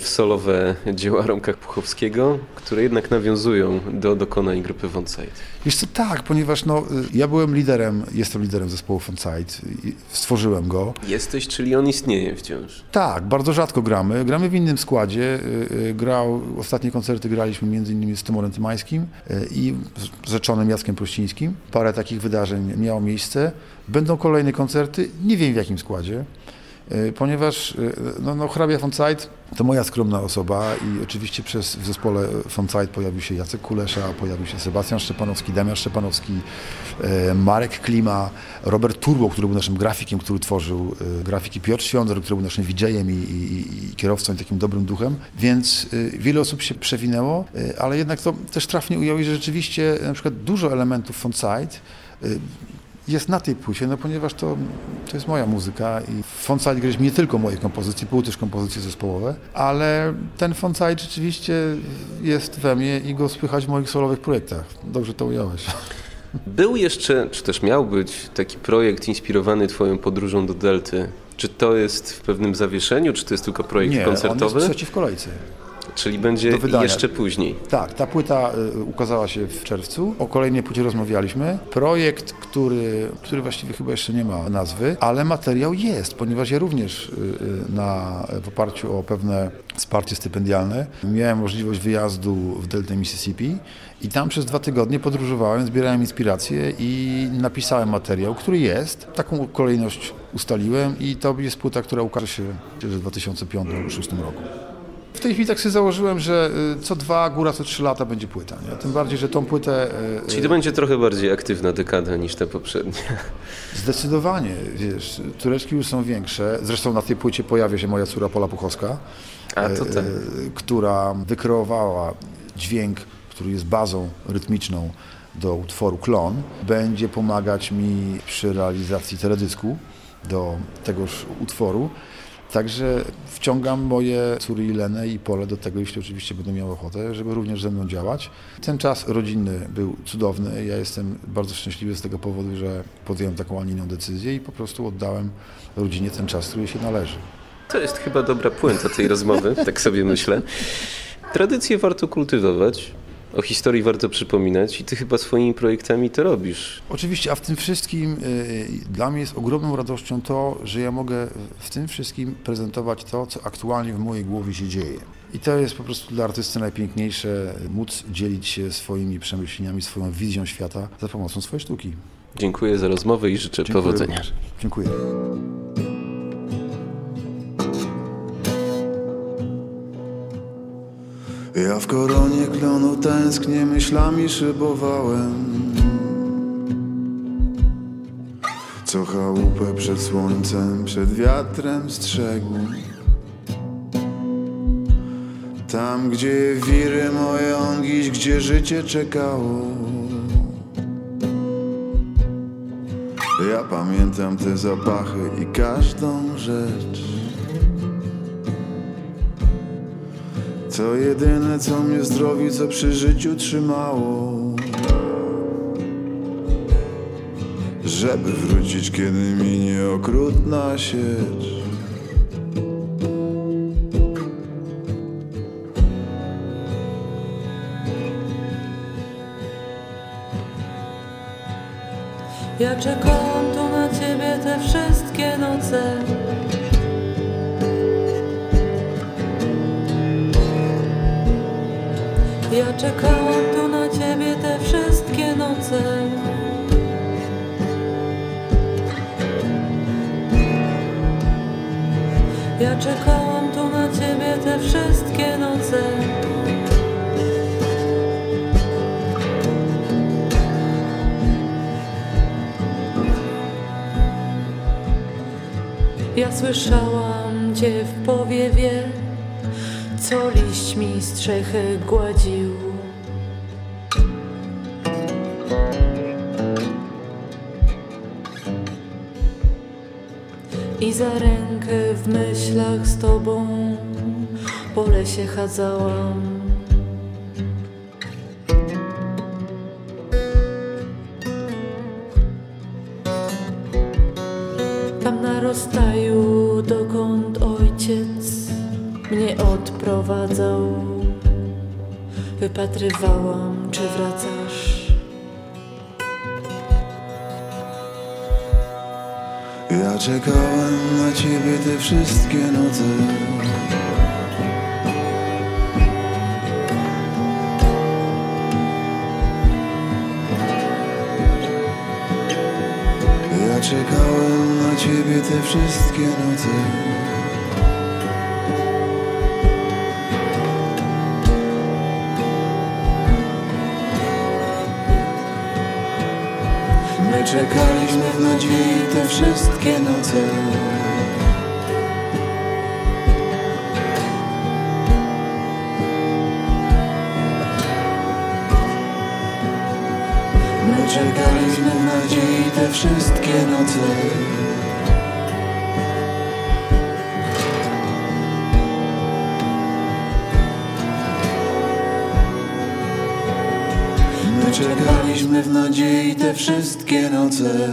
w solowe dzieła Romka Puchowskiego, które jednak nawiązują do dokonań grupy Fonside? Wiesz co, tak, ponieważ no, y, ja byłem liderem, jestem liderem zespołu Fonside, i stworzyłem go. Jesteś, czyli on istnieje wciąż. Tak, bardzo rzadko gramy. Gramy w innym składzie. Y, y, Grał, ostatnie koncerty graliśmy między innymi z Tymorem Tymańskim i rzeczonym Jackiem Prościńskim. Parę takich wydarzeń miało miejsce. Będą kolejne koncerty, nie wiem w jakim składzie, ponieważ no, no, hrabia to moja skromna osoba i oczywiście przez, w zespole Fonside pojawił się Jacek Kulesza, pojawił się Sebastian Szczepanowski, Damian Szczepanowski, e, Marek Klima, Robert Turbo, który był naszym grafikiem, który tworzył e, grafiki, Piotr Świądor, który był naszym DJ-em i, i, i kierowcą i takim dobrym duchem, więc e, wiele osób się przewinęło, ale jednak to też trafnie ujął, że rzeczywiście na przykład dużo elementów Fonside e, jest na tej płycie, no ponieważ to, to jest moja muzyka i Fonside graliśmy nie tylko moje kompozycje, były też kompozycje zespołowe, ale ten Fonside rzeczywiście jest we mnie i go słychać w moich solowych projektach. Dobrze to ująłeś. Był jeszcze, czy też miał być taki projekt inspirowany Twoją podróżą do Delty. Czy to jest w pewnym zawieszeniu, czy to jest tylko projekt Nie, on koncertowy? jest trzeci w kolejce. Czyli będzie jeszcze później. Tak, ta płyta y, ukazała się w czerwcu. O kolejnej płycie rozmawialiśmy. Projekt, który, który właściwie chyba jeszcze nie ma nazwy, ale materiał jest, ponieważ ja również y, y, na, w oparciu o pewne wsparcie stypendialne miałem możliwość wyjazdu w Deltę Mississippi i tam przez dwa tygodnie podróżowałem, zbierałem inspiracje i napisałem materiał, który jest. Taką kolejność ustaliłem i to jest płyta, która ukaże się w 2005-2006 roku. W tej chwili tak sobie założyłem, że y, co dwa, góra co trzy lata będzie płyta. Nie? Tym bardziej, że tą płytę y, Czyli to będzie trochę bardziej aktywna dekada niż te poprzednie. zdecydowanie, wiesz, tureczki już są większe. Zresztą na tej płycie pojawia się moja córa Pola Puchowska, A to y, tak. y, która wykreowała dźwięk, który jest bazą rytmiczną do utworu Klon. Będzie pomagać mi przy realizacji teledysku do tegoż utworu. Także wciągam moje córy Ilenę i Pole do tego, jeśli oczywiście będą miały ochotę, żeby również ze mną działać. Ten czas rodzinny był cudowny. Ja jestem bardzo szczęśliwy z tego powodu, że podjąłem taką, a nie inną decyzję i po prostu oddałem rodzinie ten czas, który się należy. To jest chyba dobra puenta tej rozmowy, tak sobie myślę. Tradycje warto kultywować, o historii warto przypominać i ty chyba swoimi projektami to robisz. Oczywiście, a w tym wszystkim y, dla mnie jest ogromną radością to, że ja mogę w tym wszystkim prezentować to, co aktualnie w mojej głowie się dzieje. I to jest po prostu dla artysty najpiękniejsze, móc dzielić się swoimi przemyśleniami, swoją wizją świata za pomocą swojej sztuki. Dziękuję za rozmowę i życzę Dziękuję powodzenia. również. Dziękuję. Ja w koronie klonu tęsknie myślami szybowałem. Co chałupę przed słońcem, przed wiatrem strzegł. Tam gdzie wiry moje ongiś, gdzie życie czekało. Ja pamiętam te zapachy i każdą rzecz To jedyne co mnie zdrowi, co przy życiu trzymało Żeby wrócić kiedy minie okrutna siecz Ja czekałam tu na ciebie te wszystkie noce. Ja czekałam tu na ciebie te wszystkie noce. Ja czekałam tu na ciebie te wszystkie noce. Ja słyszałam cię w powiewie, co liść mi strzechy gładził. I za rękę w myślach z tobą po lesie chadzałam. Wypatrywałam, czy wracasz. Ja czekałem na ciebie te wszystkie noce Ja czekałem na ciebie te wszystkie noce czekaliśmy w nadziei te wszystkie noce. My czekaliśmy w nadziei te wszystkie noce czekaliśmy w nadziei te wszystkie noce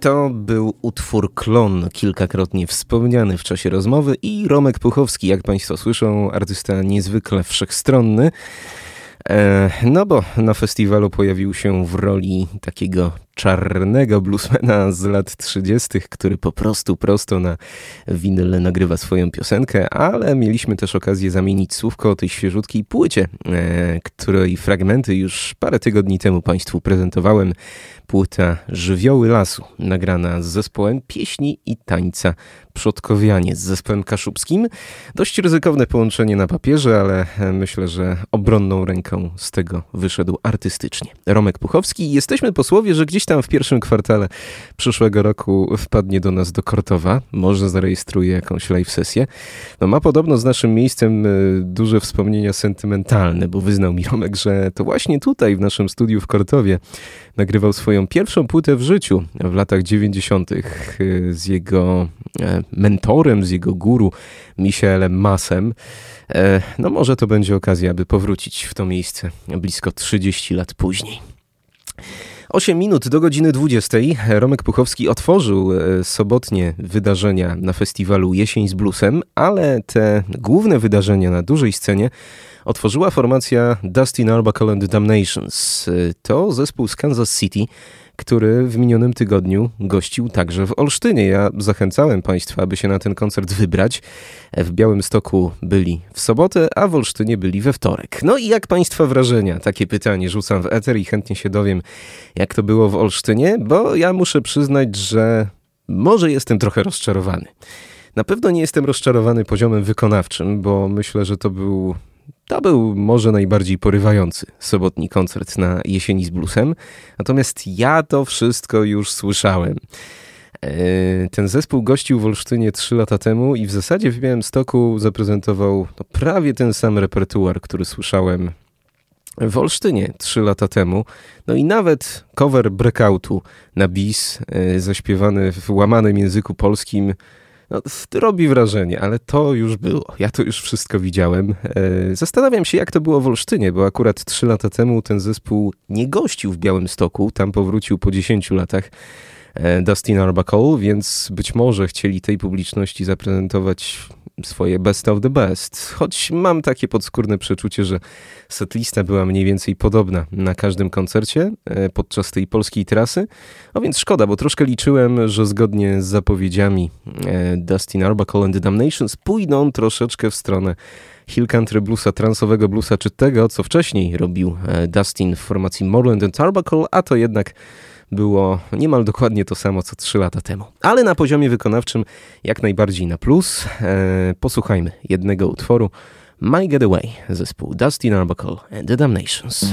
To był utwór Klon, kilkakrotnie wspomniany w czasie rozmowy i Romek Puchowski, jak Państwo słyszą, artysta niezwykle wszechstronny. E, no bo na festiwalu pojawił się w roli takiego czarnego bluesmana z lat 30., który po prostu prosto na winyl nagrywa swoją piosenkę, ale mieliśmy też okazję zamienić słówko o tej świeżutkiej płycie, e, której fragmenty już parę tygodni temu Państwu prezentowałem. Płyta Żywioły Lasu, nagrana z zespołem pieśni i tańca Przodkowianie z zespołem kaszubskim. Dość ryzykowne połączenie na papierze, ale myślę, że obronną ręką z tego wyszedł artystycznie. Romek Puchowski. Jesteśmy posłowie, że gdzieś tam w pierwszym kwartale przyszłego roku wpadnie do nas do Kortowa. Może zarejestruje jakąś live sesję. No ma podobno z naszym miejscem y, duże wspomnienia sentymentalne, bo wyznał mi Romek, że to właśnie tutaj w naszym studiu w Kortowie nagrywał swoją pierwszą płytę w życiu w latach 90. z jego e, mentorem, z jego guru Michaelem Masem. E, No może to będzie okazja, aby powrócić w to miejsce blisko 30 lat później. 8 minut do godziny 20. Romek Puchowski otworzył e, sobotnie wydarzenia na festiwalu Jesień z Bluesem, ale te główne wydarzenia na dużej scenie otworzyła formacja Dustin Arbuckle and the Damnations. E, To zespół z Kansas City, który w minionym tygodniu gościł także w Olsztynie. Ja zachęcałem Państwa, aby się na ten koncert wybrać. W Białymstoku byli w sobotę, a w Olsztynie byli we wtorek. No i jak Państwa wrażenia? Takie pytanie rzucam w eter i chętnie się dowiem, jak to było w Olsztynie, bo ja muszę przyznać, że może jestem trochę rozczarowany. Na pewno nie jestem rozczarowany poziomem wykonawczym, bo myślę, że to był To był może najbardziej porywający sobotni koncert na jesieni z bluesem, natomiast ja to wszystko już słyszałem. E, ten zespół gościł w Olsztynie 3 lata temu i w zasadzie w Białymstoku zaprezentował no, prawie ten sam repertuar, który słyszałem w Olsztynie 3 lata temu. No i nawet cover breakoutu na bis, e, zaśpiewany w łamanym języku polskim, no, robi wrażenie, ale to już było. Ja to już wszystko widziałem. E, zastanawiam się, jak to było w Olsztynie, bo akurat 3 lata temu ten zespół nie gościł w Białymstoku, tam powrócił po 10 latach. E, Dustin Arbuckle, więc być może chcieli tej publiczności zaprezentować swoje best of the best. Choć mam takie podskórne przeczucie, że setlista była mniej więcej podobna na każdym koncercie e, podczas tej polskiej trasy. A więc szkoda, bo troszkę liczyłem, że zgodnie z zapowiedziami e, Dustin Arbuckle and the Damnations pójdą troszeczkę w stronę Hill Country Bluesa, transowego bluesa, czy tego, co wcześniej robił Dustin w formacji Morland and Arbuckle, a to jednak było niemal dokładnie to samo co 3 lata temu. Ale na poziomie wykonawczym jak najbardziej na plus. E, posłuchajmy jednego utworu My Getaway, zespół Dustin Arbuckle and the Damnations.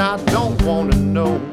I don't wanna know.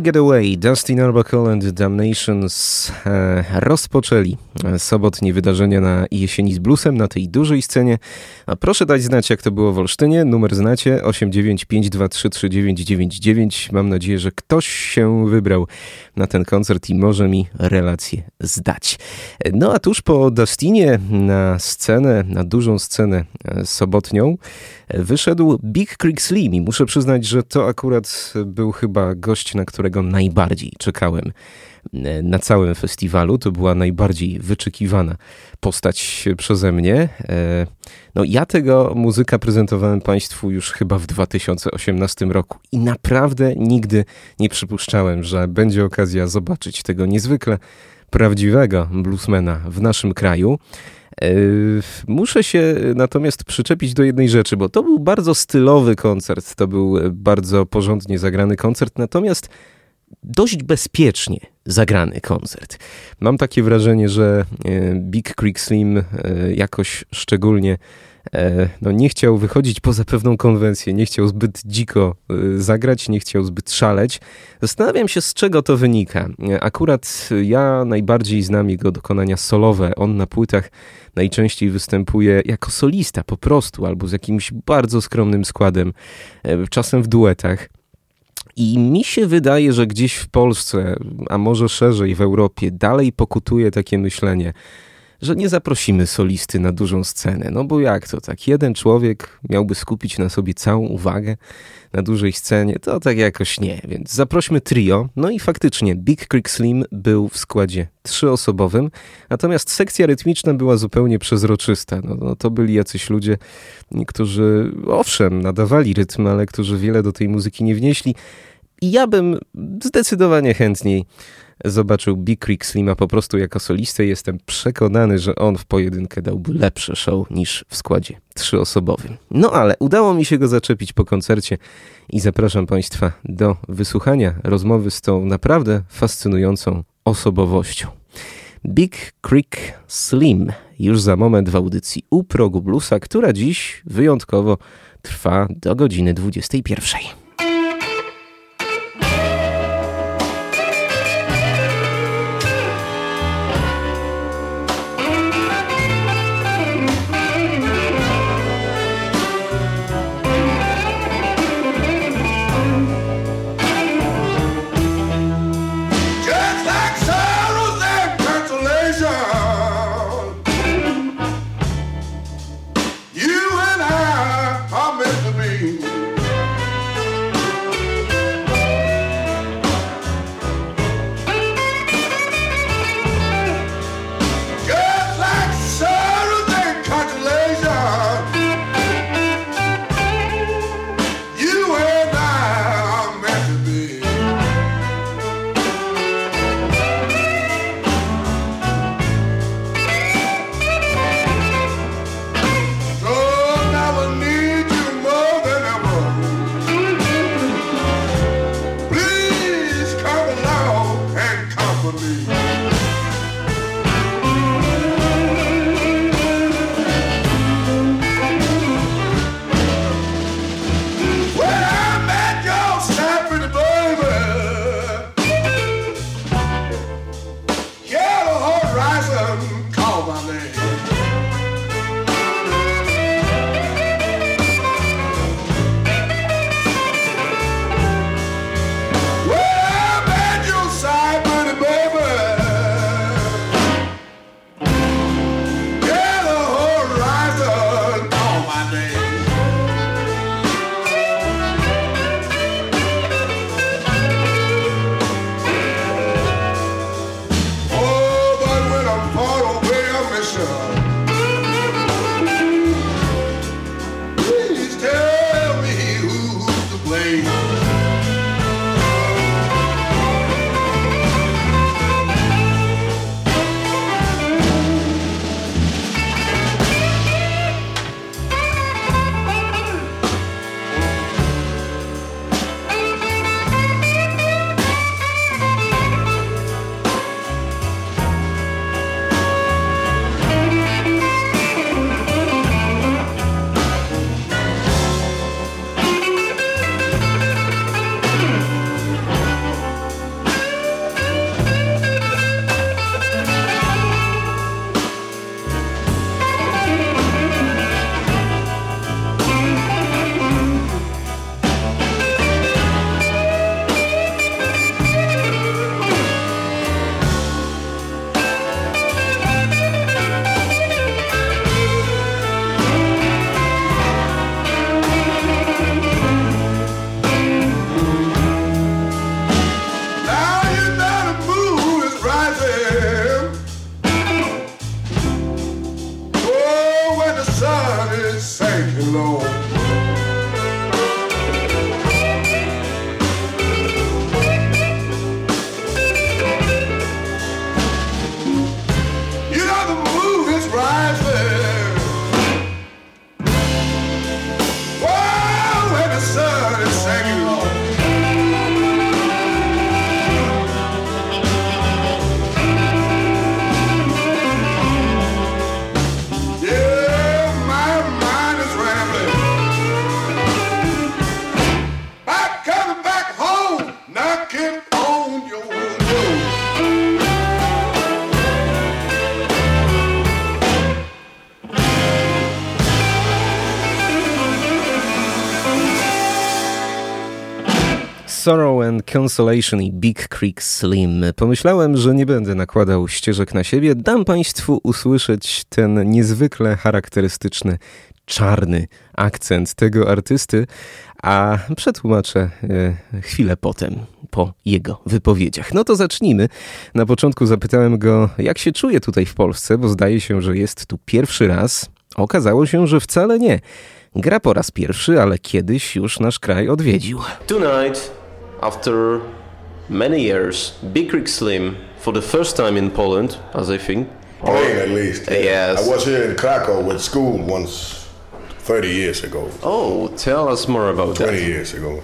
My Getaway, Dustin Arbuckle and Damnations e, rozpoczęli sobotnie wydarzenia na jesieni z bluesem na tej dużej scenie. A proszę dać znać, jak to było w Olsztynie. Numer znacie 895233999. Mam nadzieję, że ktoś się wybrał na ten koncert i może mi relację zdać. No a tuż po Dustinie na scenę, na dużą scenę e, sobotnią wyszedł Big Creek Slim i muszę przyznać, że to akurat był chyba gość, na którego najbardziej czekałem e, na całym festiwalu. To była najbardziej wyczekiwana postać przeze mnie. E, no, ja tego muzyka prezentowałem Państwu już chyba w 2018 roku i naprawdę nigdy nie przypuszczałem, że będzie okazja zobaczyć tego niezwykle prawdziwego bluesmana w naszym kraju. E, muszę się natomiast przyczepić do jednej rzeczy, bo to był bardzo stylowy koncert, to był bardzo porządnie zagrany koncert, natomiast dość bezpiecznie zagrany koncert. Mam takie wrażenie, że e, Big Creek Slim e, jakoś szczególnie e, no, nie chciał wychodzić poza pewną konwencję, nie chciał zbyt dziko zagrać, nie chciał zbyt szaleć. Zastanawiam się, z czego to wynika. Akurat ja najbardziej znam jego dokonania solowe. On na płytach najczęściej występuje jako solista po prostu, albo z jakimś bardzo skromnym składem, czasem w duetach. I mi się wydaje, że gdzieś w Polsce, a może szerzej w Europie, dalej pokutuje takie myślenie, że nie zaprosimy solisty na dużą scenę. No bo jak to tak? Jeden człowiek miałby skupić na sobie całą uwagę na dużej scenie? To tak jakoś nie. Więc zaprośmy trio. No i faktycznie Big Creek Slim był w składzie trzyosobowym, natomiast sekcja rytmiczna była zupełnie przezroczysta. No, no to byli jacyś ludzie, którzy owszem, nadawali rytm, ale którzy wiele do tej muzyki nie wnieśli. I ja bym zdecydowanie chętniej zobaczył Big Creek Slima po prostu jako solistę. Jestem przekonany, że on w pojedynkę dałby lepsze show niż w składzie trzyosobowym. No ale udało mi się go zaczepić po koncercie i zapraszam Państwa do wysłuchania rozmowy z tą naprawdę fascynującą osobowością. Big Creek Slim już za moment w audycji u progu bluesa, która dziś wyjątkowo trwa do godziny 21. and Consolation i Big Creek Slim. Pomyślałem, że nie będę nakładał ścieżek na siebie. Dam Państwu usłyszeć ten niezwykle charakterystyczny czarny akcent tego artysty, a przetłumaczę e, chwilę potem, po jego wypowiedziach. No to zacznijmy. Na początku zapytałem go, jak się czuje tutaj w Polsce, bo zdaje się, że jest tu pierwszy raz. Okazało się, że wcale nie. Gra po raz pierwszy, ale kiedyś już nasz kraj odwiedził. Tonight, after many years, Big Creek Slim, for the first time in Poland, as I think. Oh, Poland, at least. Yes. I was here in Krakow with school once 30 years ago. Oh, tell us more about 20 that. years ago.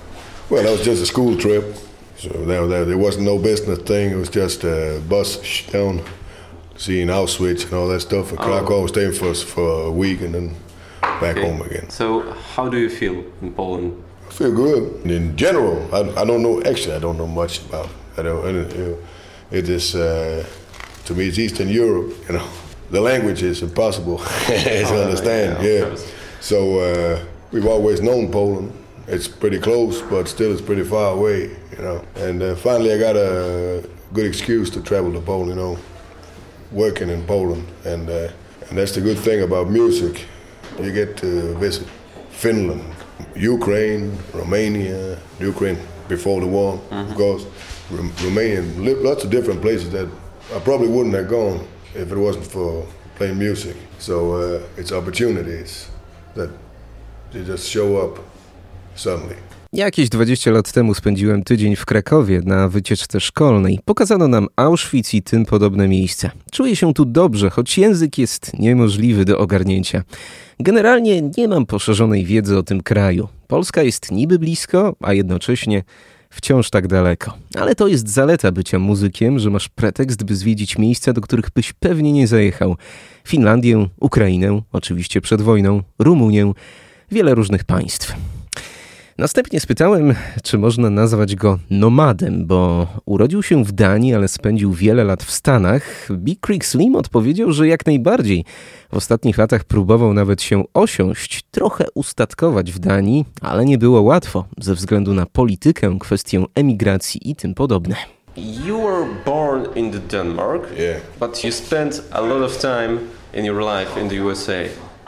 Well, that was just a school trip. So there, there, there wasn't no business thing. It was just a bus down, seeing Auschwitz and all that stuff. In oh. Krakow, I was staying for, for a week and then back home again. So, how do you feel in Poland? I feel good. In general, I, I don't know. Actually, I don't know much about. I don't. I don't- you know, it is uh, to me. It's Eastern Europe. You know, the language is impossible to understand. yeah, Yeah. So uh, we've always known Poland. It's pretty close, but still it's pretty far away. You know. And uh, finally, I got a good excuse to travel to Poland. You know, working in Poland, and uh, and that's the good thing about music. You get to visit Finland, Ukraine, Romania, Ukraine before the war, of course, Rom- Romania, li- lots of different places that I probably wouldn't have gone if it wasn't for playing music. So uh, it's opportunities that they just show up suddenly. Jakieś 20 lat temu spędziłem tydzień w Krakowie na wycieczce szkolnej. Pokazano nam Auschwitz i tym podobne miejsca. Czuję się tu dobrze, choć język jest niemożliwy do ogarnięcia. Generalnie nie mam poszerzonej wiedzy o tym kraju. Polska jest niby blisko, a jednocześnie wciąż tak daleko. Ale to jest zaleta bycia muzykiem, że masz pretekst, by zwiedzić miejsca, do których byś pewnie nie zajechał. Finlandię, Ukrainę, oczywiście przed wojną, Rumunię, wiele różnych państw. Następnie spytałem, czy można nazwać go nomadem, bo urodził się w Danii, ale spędził wiele lat w Stanach. Big Creek Slim odpowiedział, że jak najbardziej. W ostatnich latach próbował nawet się osiąść, trochę ustatkować w Danii, ale nie było łatwo ze względu na politykę, kwestię emigracji i tym podobne. You were born in the Denmark, Yeah. but you spent a lot of time in your life in the USA.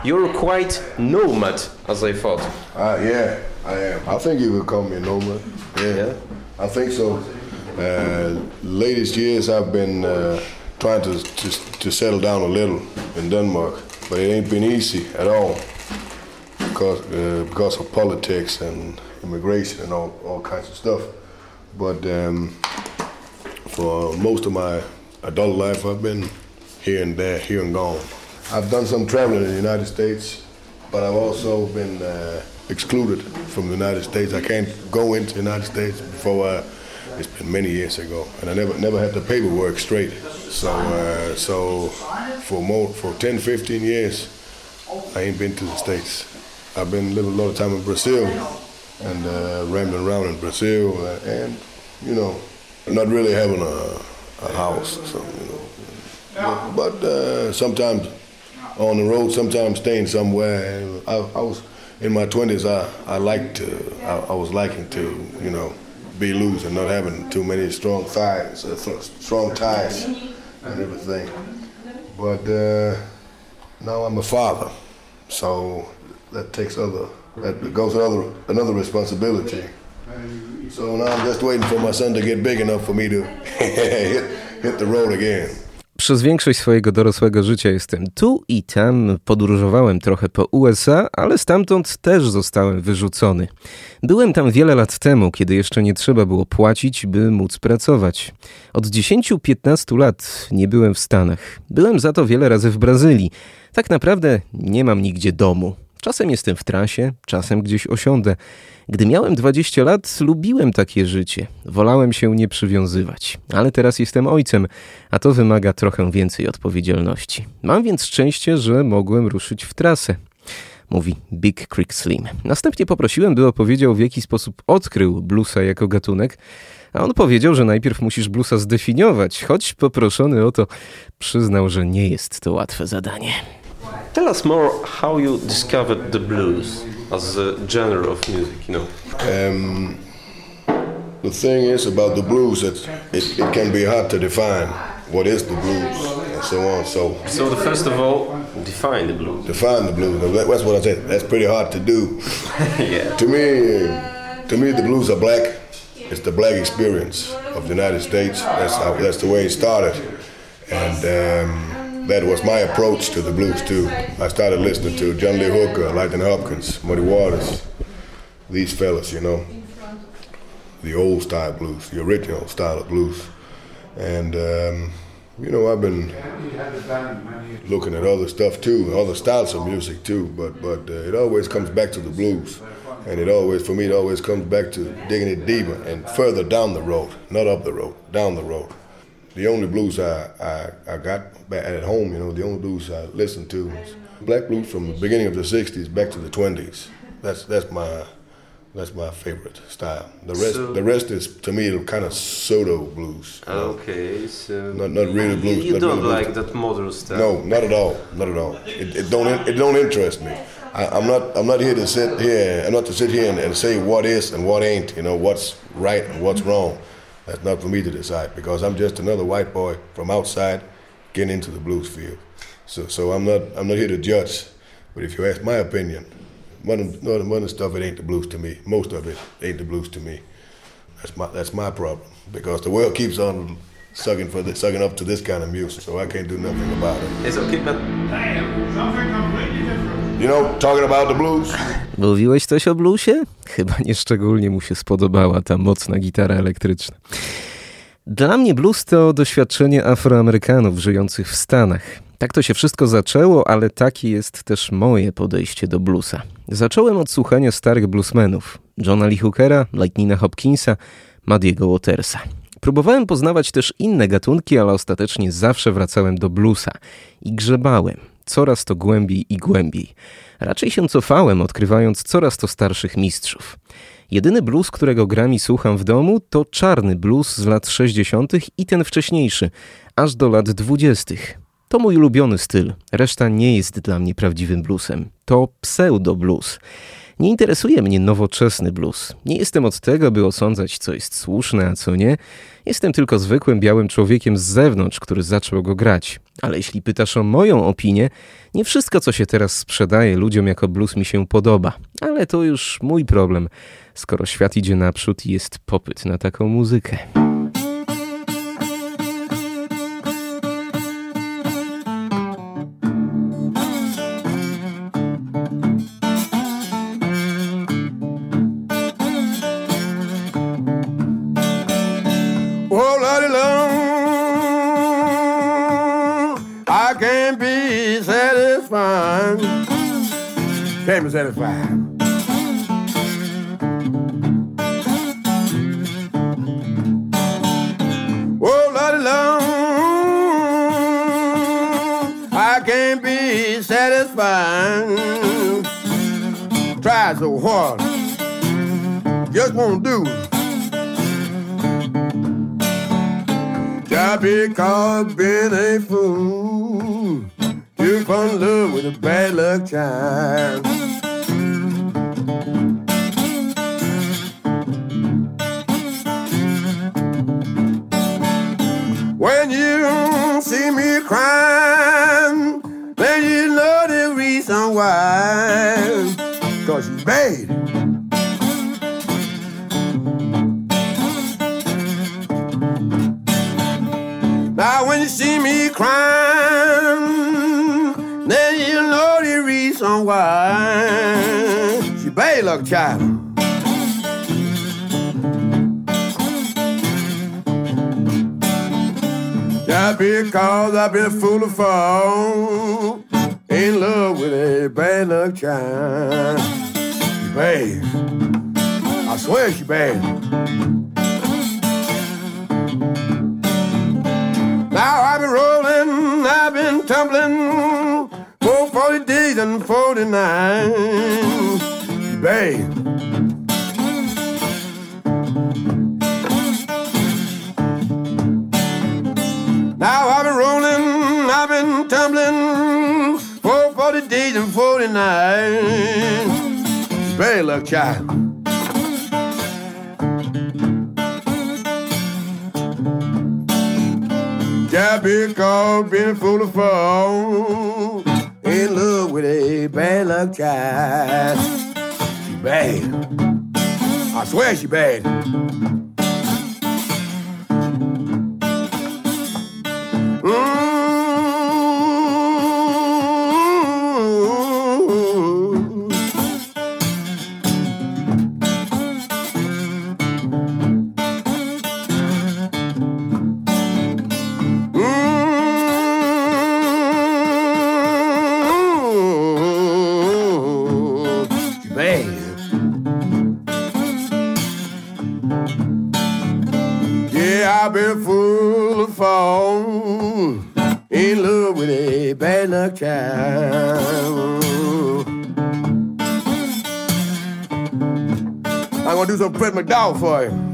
You're quite nomad, as I thought. Uh, yeah, I am. I think you could call me a nomad. Yeah, I think so. Uh, latest years, I've been uh, trying to, to to settle down a little in Denmark, but it ain't been easy at all because uh, because of politics and immigration and all, all kinds of stuff. But um, for most of my adult life, I've been here and there, here and gone. I've done some traveling in the United States, but I've also been uh, excluded from the United States. I can't go into the United States before I, it's been many years ago, and I never never had the paperwork straight. So uh, so for more for 10, 15 years, I ain't been to the States. I've been living a lot of time in Brazil and uh, rambling around in Brazil, uh, and you know, not really having a, a house something. You know. But, but uh, sometimes on the road, sometimes staying somewhere. I, I was in my twenties. I I liked to. I, I was liking to, you know, be loose and not having too many strong thighs, uh, strong ties, and everything. But uh, now I'm a father, so that takes other that goes another another responsibility. So now I'm just waiting for my son to get big enough for me to hit hit the road again. Przez większość swojego dorosłego życia jestem tu i tam, podróżowałem trochę po USA, ale stamtąd też zostałem wyrzucony. Byłem tam wiele lat temu, kiedy jeszcze nie trzeba było płacić, by móc pracować. Od 10-15 lat nie byłem w Stanach. Byłem za to wiele razy w Brazylii. Tak naprawdę nie mam nigdzie domu. Czasem jestem w trasie, czasem gdzieś osiądę. Gdy miałem 20 lat, lubiłem takie życie. Wolałem się nie przywiązywać. Ale teraz jestem ojcem, a to wymaga trochę więcej odpowiedzialności. Mam więc szczęście, że mogłem ruszyć w trasę. Mówi Big Creek Slim. Następnie poprosiłem, by opowiedział, w jaki sposób odkrył bluesa jako gatunek, a on powiedział, że najpierw musisz bluesa zdefiniować, choć poproszony o to przyznał, że nie jest to łatwe zadanie. Tell us more how you discovered the blues as a genre of music, you know. Um, the thing is about the blues that it, it can be hard to define what is the blues and so on. So, So the first of all, define the blues. define the blues. That's what I said. That's pretty hard to do. yeah. To me, to me, the blues are black. It's the black experience of the United States. That's how. That's the way it started, and um, that was my approach to the blues too. I started listening to John Lee Hooker, Lightning Hopkins, Muddy Waters, these fellas, you know, the old style blues, the original style of blues, and um, you know, I've been looking at other stuff too, other styles of music too. But but uh, it always comes back to the blues, and it always for me it always comes back to digging it deeper and further down the road, not up the road, down the road. The only blues I, I, I got back at home, you know, the only blues I listened to was black blues from the beginning of the '60s back to the '20s. That's that's my that's my favorite style. The rest So- the rest is to me kind of pseudo blues. know. Okay, so Not, not really blues. you don't really like blues. that modern style. No, not at all. Not at all. It, it don't. It don't interest me. I, I'm not. I'm not here to sit here. I'm not to sit here and, and say what is and what ain't. You know what's right and what's wrong. That's not for me to decide because I'm just another white boy from outside getting into the blues field. So, so I'm not. I'm not here to judge. But if you ask my opinion, one of, one of the stuff it ain't the blues to me. Most of it ain't the blues to me. That's my that's my problem because the world keeps on sucking for the, sucking up to this kind of music, so I can't do nothing about it. It's okay, but You know, talking about the blues. Mówiłeś coś o bluesie? Chyba nieszczególnie mu się spodobała ta mocna gitara elektryczna. Dla mnie blues to doświadczenie Afroamerykanów żyjących w Stanach. Tak to się wszystko zaczęło, ale takie jest też moje podejście do bluesa. Zacząłem od słuchania starych bluesmenów. Johna Lee Hookera, Lightnina Hopkinsa, Muddy'ego Watersa. Próbowałem poznawać też inne gatunki, ale ostatecznie zawsze wracałem do bluesa i grzebałem coraz to głębiej i głębiej. Raczej się cofałem, odkrywając coraz to starszych mistrzów. Jedyny blues, którego gram i słucham w domu, to czarny blues z lat 60. i ten wcześniejszy, aż do lat 20. To mój ulubiony styl. Reszta nie jest dla mnie prawdziwym bluesem. To pseudo blues. Nie interesuje mnie nowoczesny blues. Nie jestem od tego, by osądzać, co jest słuszne, a co nie. Jestem tylko zwykłym białym człowiekiem z zewnątrz, który zaczął go grać. Ale jeśli pytasz o moją opinię, nie wszystko, co się teraz sprzedaje ludziom jako blues mi się podoba. Ale to już mój problem, skoro świat idzie naprzód i jest popyt na taką muzykę. Lordy I can't be satisfied. Can't be satisfied. Oh, Lordy long, I can't be satisfied. Try so hard, just won't do. Just because been a fool, you fall in love with a bad luck child. When you see me crying, then you know the reason why. Cause she's bad. Now when you see me crying, then you know the reason why. She bad luck child. Just because I've been a fool to fall in love with a bad luck child. She bad. I swear she bad. I've been rolling, I've been tumbling for 40 days and 49. Babe. Now I've been rolling, I've been tumbling for 40 days and 49. Very luck child. Yeah, because been full of fall. In love with a bad luck child. She bad. I swear she bad. Ooh. Some Fred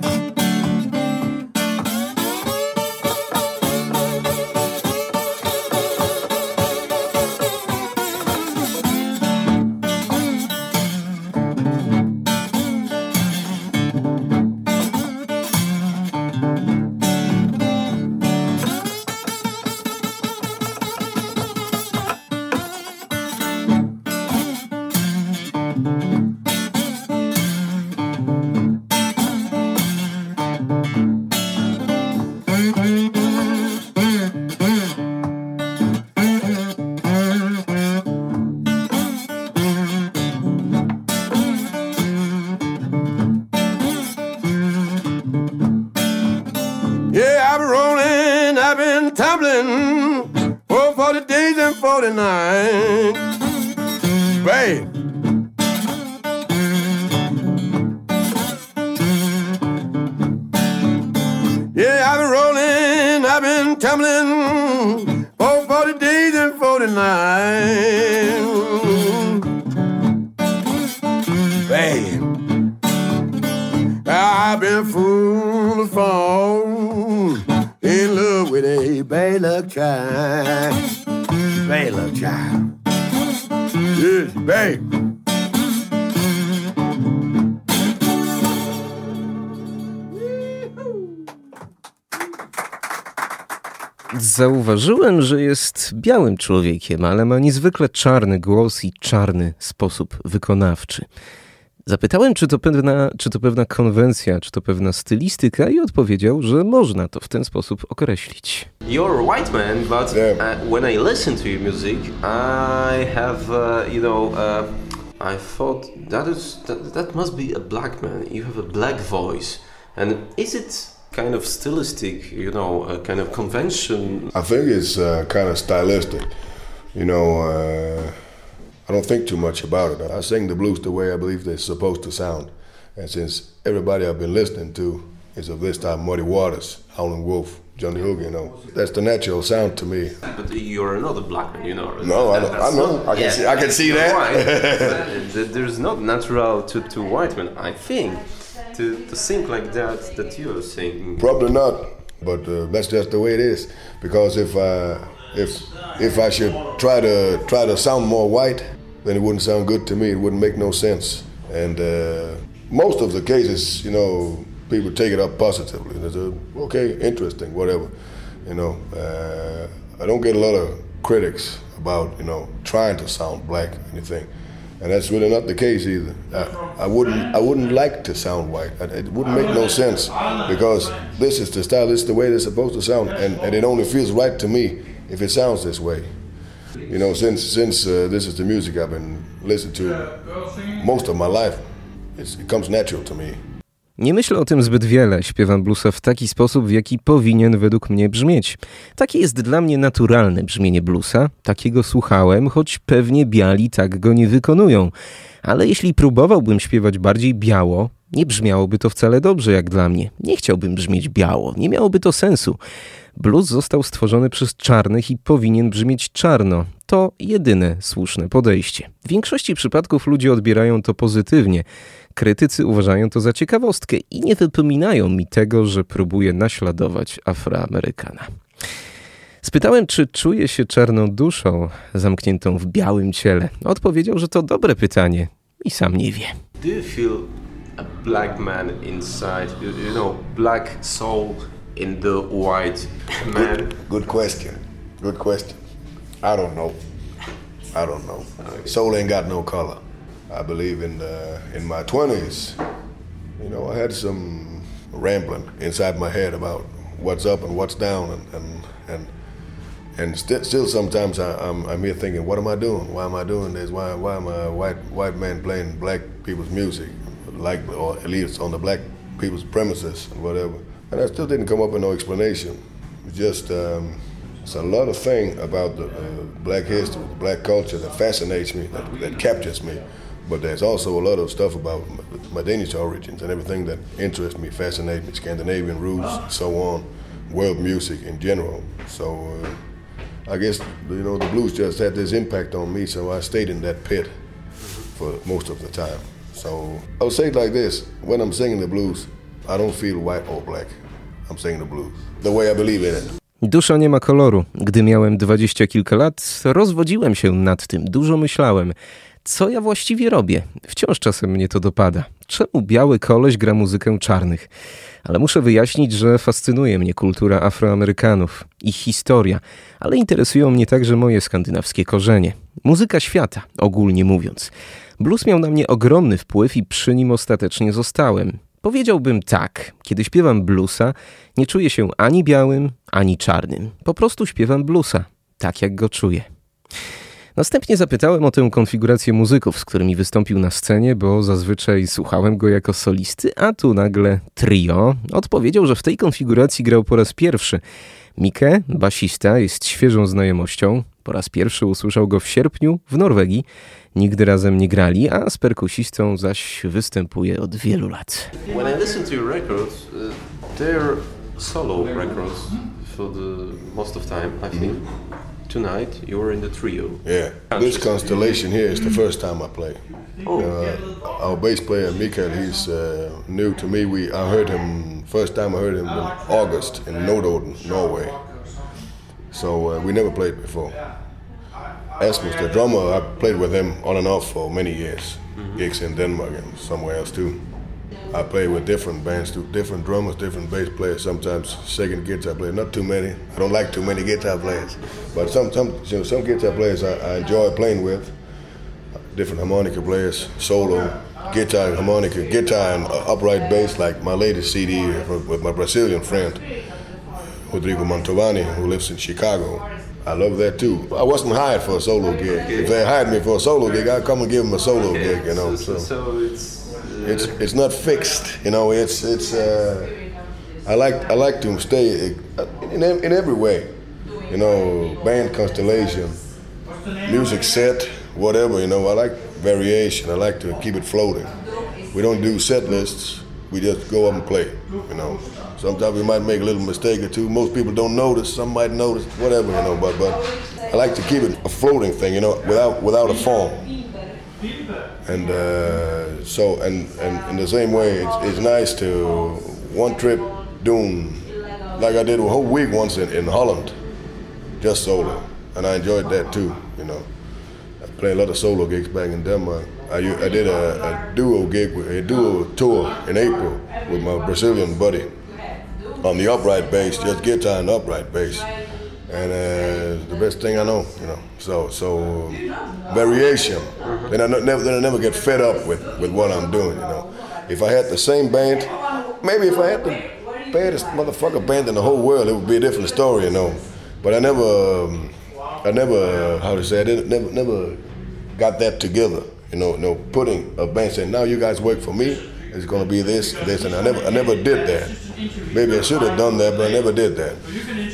Zauważyłem, że jest białym człowiekiem, ale ma niezwykle czarny głos i czarny sposób wykonawczy. Zapytałem, czy to, pewna, czy to pewna konwencja, czy to pewna stylistyka, i odpowiedział, że można to w ten sposób określić. You're a white man, but uh, when I listen to your music, I have, uh, you know, uh, I thought that is that, that must be a black man. You have a black voice, and is it kind of stylistic, you know, a kind of convention? I think it's uh, kind of stylistic. You know, uh, I don't think too much about it. I sing the blues the way I believe they're supposed to sound. And since everybody I've been listening to is of this time, Muddy Waters, Howlin' Wolf, Johnny Hook, you know, that's the natural sound to me. But you're not a black man, you know. No, I That- know- I know. not- I can see- I can see that. There's not natural to, to white men, I think, to, to sing like that that you're singing. Probably not, but uh, that's just the way it is. Because if I if if I should try to try to sound more white, then it wouldn't sound good to me. It wouldn't make no sense. And uh, most of the cases, you know, people take it up positively. They say, okay, interesting, whatever. You know, uh, I don't get a lot of critics about you know trying to sound black or anything. And that's really not the case either. I, I wouldn't I wouldn't like to sound white. It wouldn't make no sense because this is the style, this is the way they're supposed to sound, and, and it only feels right to me if it sounds this way. You know, since since uh, this is the music I've been listening to most of my life, it's, it comes natural to me. Nie myślę o tym zbyt wiele. Śpiewam bluesa w taki sposób, w jaki powinien według mnie brzmieć. Takie jest dla mnie naturalne brzmienie bluesa. Takiego słuchałem, choć pewnie biali tak go nie wykonują. Ale jeśli próbowałbym śpiewać bardziej biało, nie brzmiałoby to wcale dobrze jak dla mnie. Nie chciałbym brzmieć biało, nie miałoby to sensu. Blues został stworzony przez czarnych i powinien brzmieć czarno. To jedyne słuszne podejście. W większości przypadków ludzie odbierają to pozytywnie. Krytycy uważają to za ciekawostkę i nie wypominają mi tego, że próbuję naśladować Afroamerykana. Spytałem, czy czuje się czarną duszą zamkniętą w białym ciele. Odpowiedział, że to dobre pytanie i sam nie wie. Do you feel a black man inside? You, you know, black soul in the white man? Good, good question. Good question. I don't know. I don't know. Soul ain't got no color. I believe in the, in my twenties, you know, I had some rambling inside my head about what's up and what's down, and and and, and st- still sometimes I, I'm I'm here thinking, what am I doing? Why am I doing this? Why why am I a white white man playing black people's music, like or at least on the black people's premises and whatever? And I still didn't come up with no explanation. It's just. Um, it's a lot of thing about the uh, black history, the black culture that fascinates me, that, that captures me. But there's also a lot of stuff about my Danish origins and everything that interests me, fascinates me, Scandinavian roots, so on, world music in general. So uh, I guess you know the blues just had this impact on me, so I stayed in that pit for most of the time. So I'll say it like this: when I'm singing the blues, I don't feel white or black. I'm singing the blues the way I believe in it. Dusza nie ma koloru. Gdy miałem dwadzieścia kilka lat, rozwodziłem się nad tym, dużo myślałem. Co ja właściwie robię? Wciąż czasem mnie to dopada. Czemu biały koleś gra muzykę czarnych? Ale muszę wyjaśnić, że fascynuje mnie kultura Afroamerykanów, ich historia, ale interesują mnie także moje skandynawskie korzenie. Muzyka świata, ogólnie mówiąc. Blues miał na mnie ogromny wpływ i przy nim ostatecznie zostałem. Powiedziałbym tak, kiedy śpiewam bluesa, nie czuję się ani białym, ani czarnym. Po prostu śpiewam bluesa, tak jak go czuję. Następnie zapytałem o tę konfigurację muzyków, z którymi wystąpił na scenie, bo zazwyczaj słuchałem go jako solisty, a tu nagle trio. Odpowiedział, że w tej konfiguracji grał po raz pierwszy. Mike, basista, jest świeżą znajomością. Po raz pierwszy usłyszał go w sierpniu w Norwegii. Nigdy razem nie grali, a z perkusistą zaś występuje od wielu lat. When I listen to your records, uh, they're solo records for the most of time, I think. Tonight you were in the trio. Yeah, this constellation here is the first time I play. Oh. Uh, our bass player Mikael, he's uh, new to me. We I heard him first time I heard him in August in Nordorden, Norway. So uh, we never played before. Asmus, the drummer, I played with him on and off for many years. Gigs in Denmark and somewhere else too. I play with different bands different drummers, different bass players. Sometimes second guitar player, not too many. I don't like too many guitar players, but some some you know, some guitar players I, I enjoy playing with. Different harmonica players, solo, guitar harmonica, guitar and uh, upright bass. Like my latest CD with my Brazilian friend Rodrigo Mantovani, who lives in Chicago. I love that too. I wasn't hired for a solo gig. If they hired me for a solo gig, I'd come and give them a solo gig, you know. So, So so it's. Uh, it's it's not fixed, you know. It's it's. Uh, I like I like to stay in in every way, you know. Band constellation, music set, whatever, you know. I like variation. I like to keep it floating. We don't do set lists. We just go up and play, you know. Sometimes we might make a little mistake or two. Most people don't notice. Some might notice. Whatever, you know. But but I like to keep it a floating thing, you know, without without a form. And uh, so and, and in the same way, it's, it's nice to one trip doing like I did a whole week once in, in Holland, just solo, and I enjoyed that too. You know, I played a lot of solo gigs back in Denmark. i, I did a, a duo gig, a duo tour in April with my Brazilian buddy on the upright bass, just guitar and upright bass, and uh, the best thing I know. You know, so so variation. Then I never then I never get fed up with with what I'm doing. You know, if I had the same band, maybe if I had the baddest motherfucker band in the whole world, it would be a different story. You know, but I never um, I never how to say I didn't never never got that together. You know, no putting a band saying now you guys work for me. It's gonna be this, this, and I never, I never did that. Maybe I should have done that, but I never did that.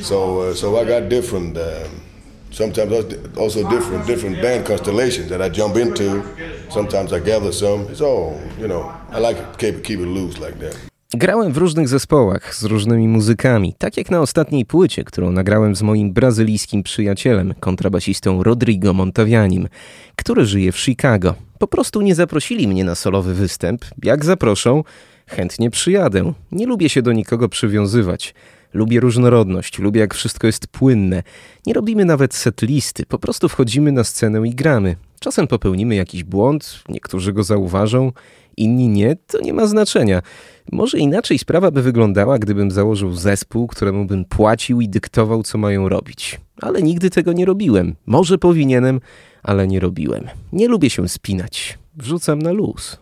So, uh, so I got different. Um, sometimes also different, different band constellations that I jump into. Sometimes I gather some. It's all, you know. I like to keep it, keep it loose like that. Grałem w różnych zespołach z różnymi muzykami, tak jak na ostatniej płycie, którą nagrałem z moim brazylijskim przyjacielem, kontrabasistą Rodrigo Montavianim, który żyje w Chicago. Po prostu nie zaprosili mnie na solowy występ. Jak zaproszą, chętnie przyjadę. Nie lubię się do nikogo przywiązywać. Lubię różnorodność, lubię jak wszystko jest płynne. Nie robimy nawet setlisty, po prostu wchodzimy na scenę i gramy. Czasem popełnimy jakiś błąd, niektórzy go zauważą, inni nie, to nie ma znaczenia. Może inaczej sprawa by wyglądała, gdybym założył zespół, któremu bym płacił i dyktował, co mają robić. Ale nigdy tego nie robiłem. Może powinienem, ale nie robiłem. Nie lubię się spinać. Wrzucam na luz.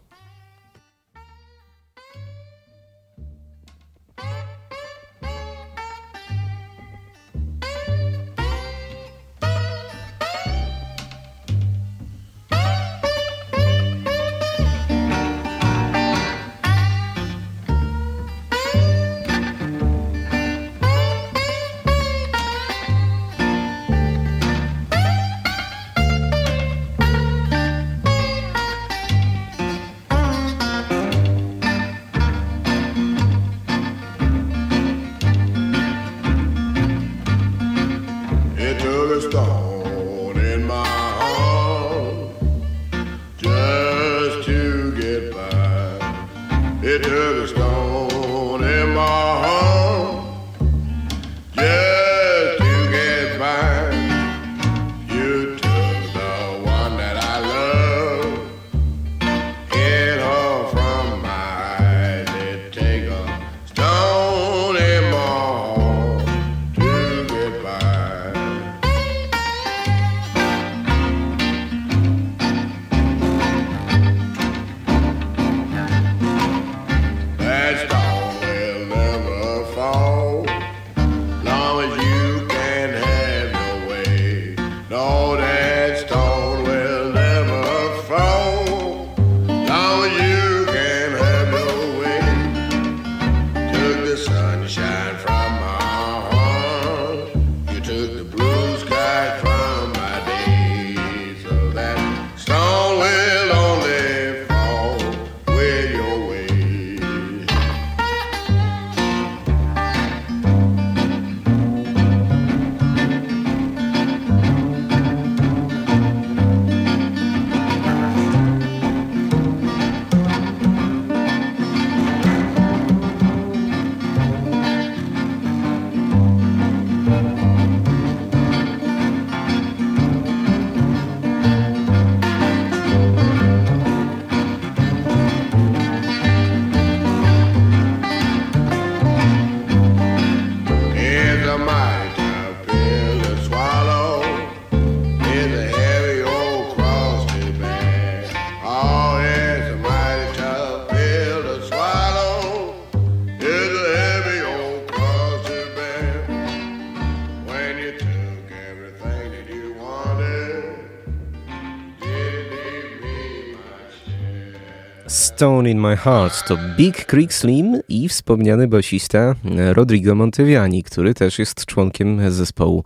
My Heart to Big Creek Slim i wspomniany basista Rodrigo Monteviani, który też jest członkiem zespołu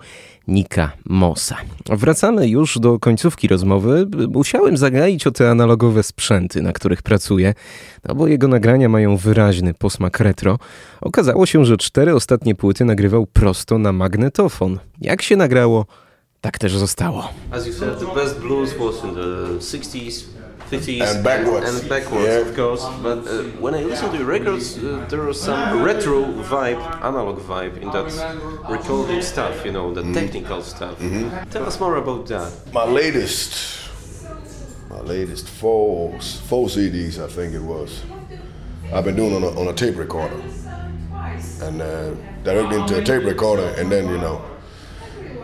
Nika Mossa. Wracamy już do końcówki rozmowy. Musiałem zagaić o te analogowe sprzęty, na których pracuję, no bo jego nagrania mają wyraźny posmak retro. Okazało się, że cztery ostatnie płyty nagrywał prosto na magnetofon. Jak się nagrało, tak też zostało. As you said, the best blues was in the 60s, 50s, And backwards. and, backwards, Yeah. of course. But uh, when I listen to your records, uh, there was some retro vibe, analog vibe in that recording stuff. You know, the Mm-hmm. technical stuff. Tell us more about that. my latest my latest four four CDs I think it was I've been doing on a, on a tape recorder and uh, directly into a tape recorder and then you know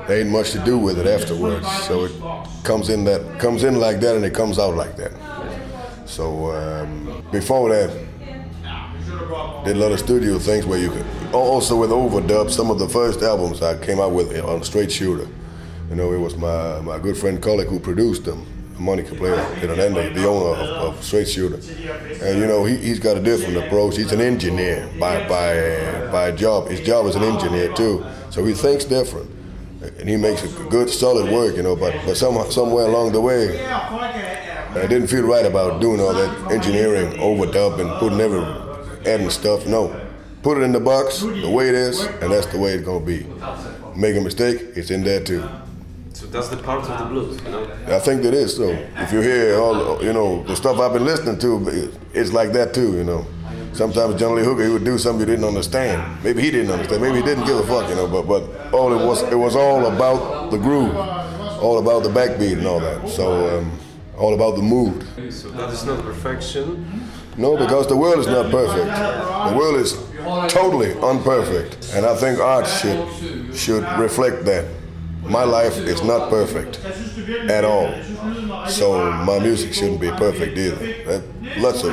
there ain't much to do with it afterwards so it comes in that comes in like that and it comes out like that so um, before that did a lot of studio things where you could also with overdub some of the first albums I came out with on straight shooter you know, it was my, my good friend Colleague who produced them, Monica player, then the, the owner of, of Straight Shooter. And, you know, he, he's got a different approach. He's an engineer by, by, by job. His job is an engineer, too. So he thinks different. And he makes a good, solid work, you know, but, but some, somewhere along the way, I didn't feel right about doing all that engineering, overdub, and putting every, adding stuff. No. Put it in the box the way it is, and that's the way it's going to be. Make a mistake, it's in there, too. So that's the part of the blues, you know. I think that is so. If you hear all, you know, the stuff I've been listening to, it's like that too, you know. Sometimes John Lee Hooker he would do something you didn't understand. Maybe he didn't understand. Maybe he didn't give a fuck, you know. But but all it was it was all about the groove. all about the backbeat and all that. So um, all about the mood. So that is not perfection. No, because the world is not perfect. The world is totally unperfect, and I think art should should reflect that. My life is not perfect at all, so my music shouldn't be perfect either. That, lots of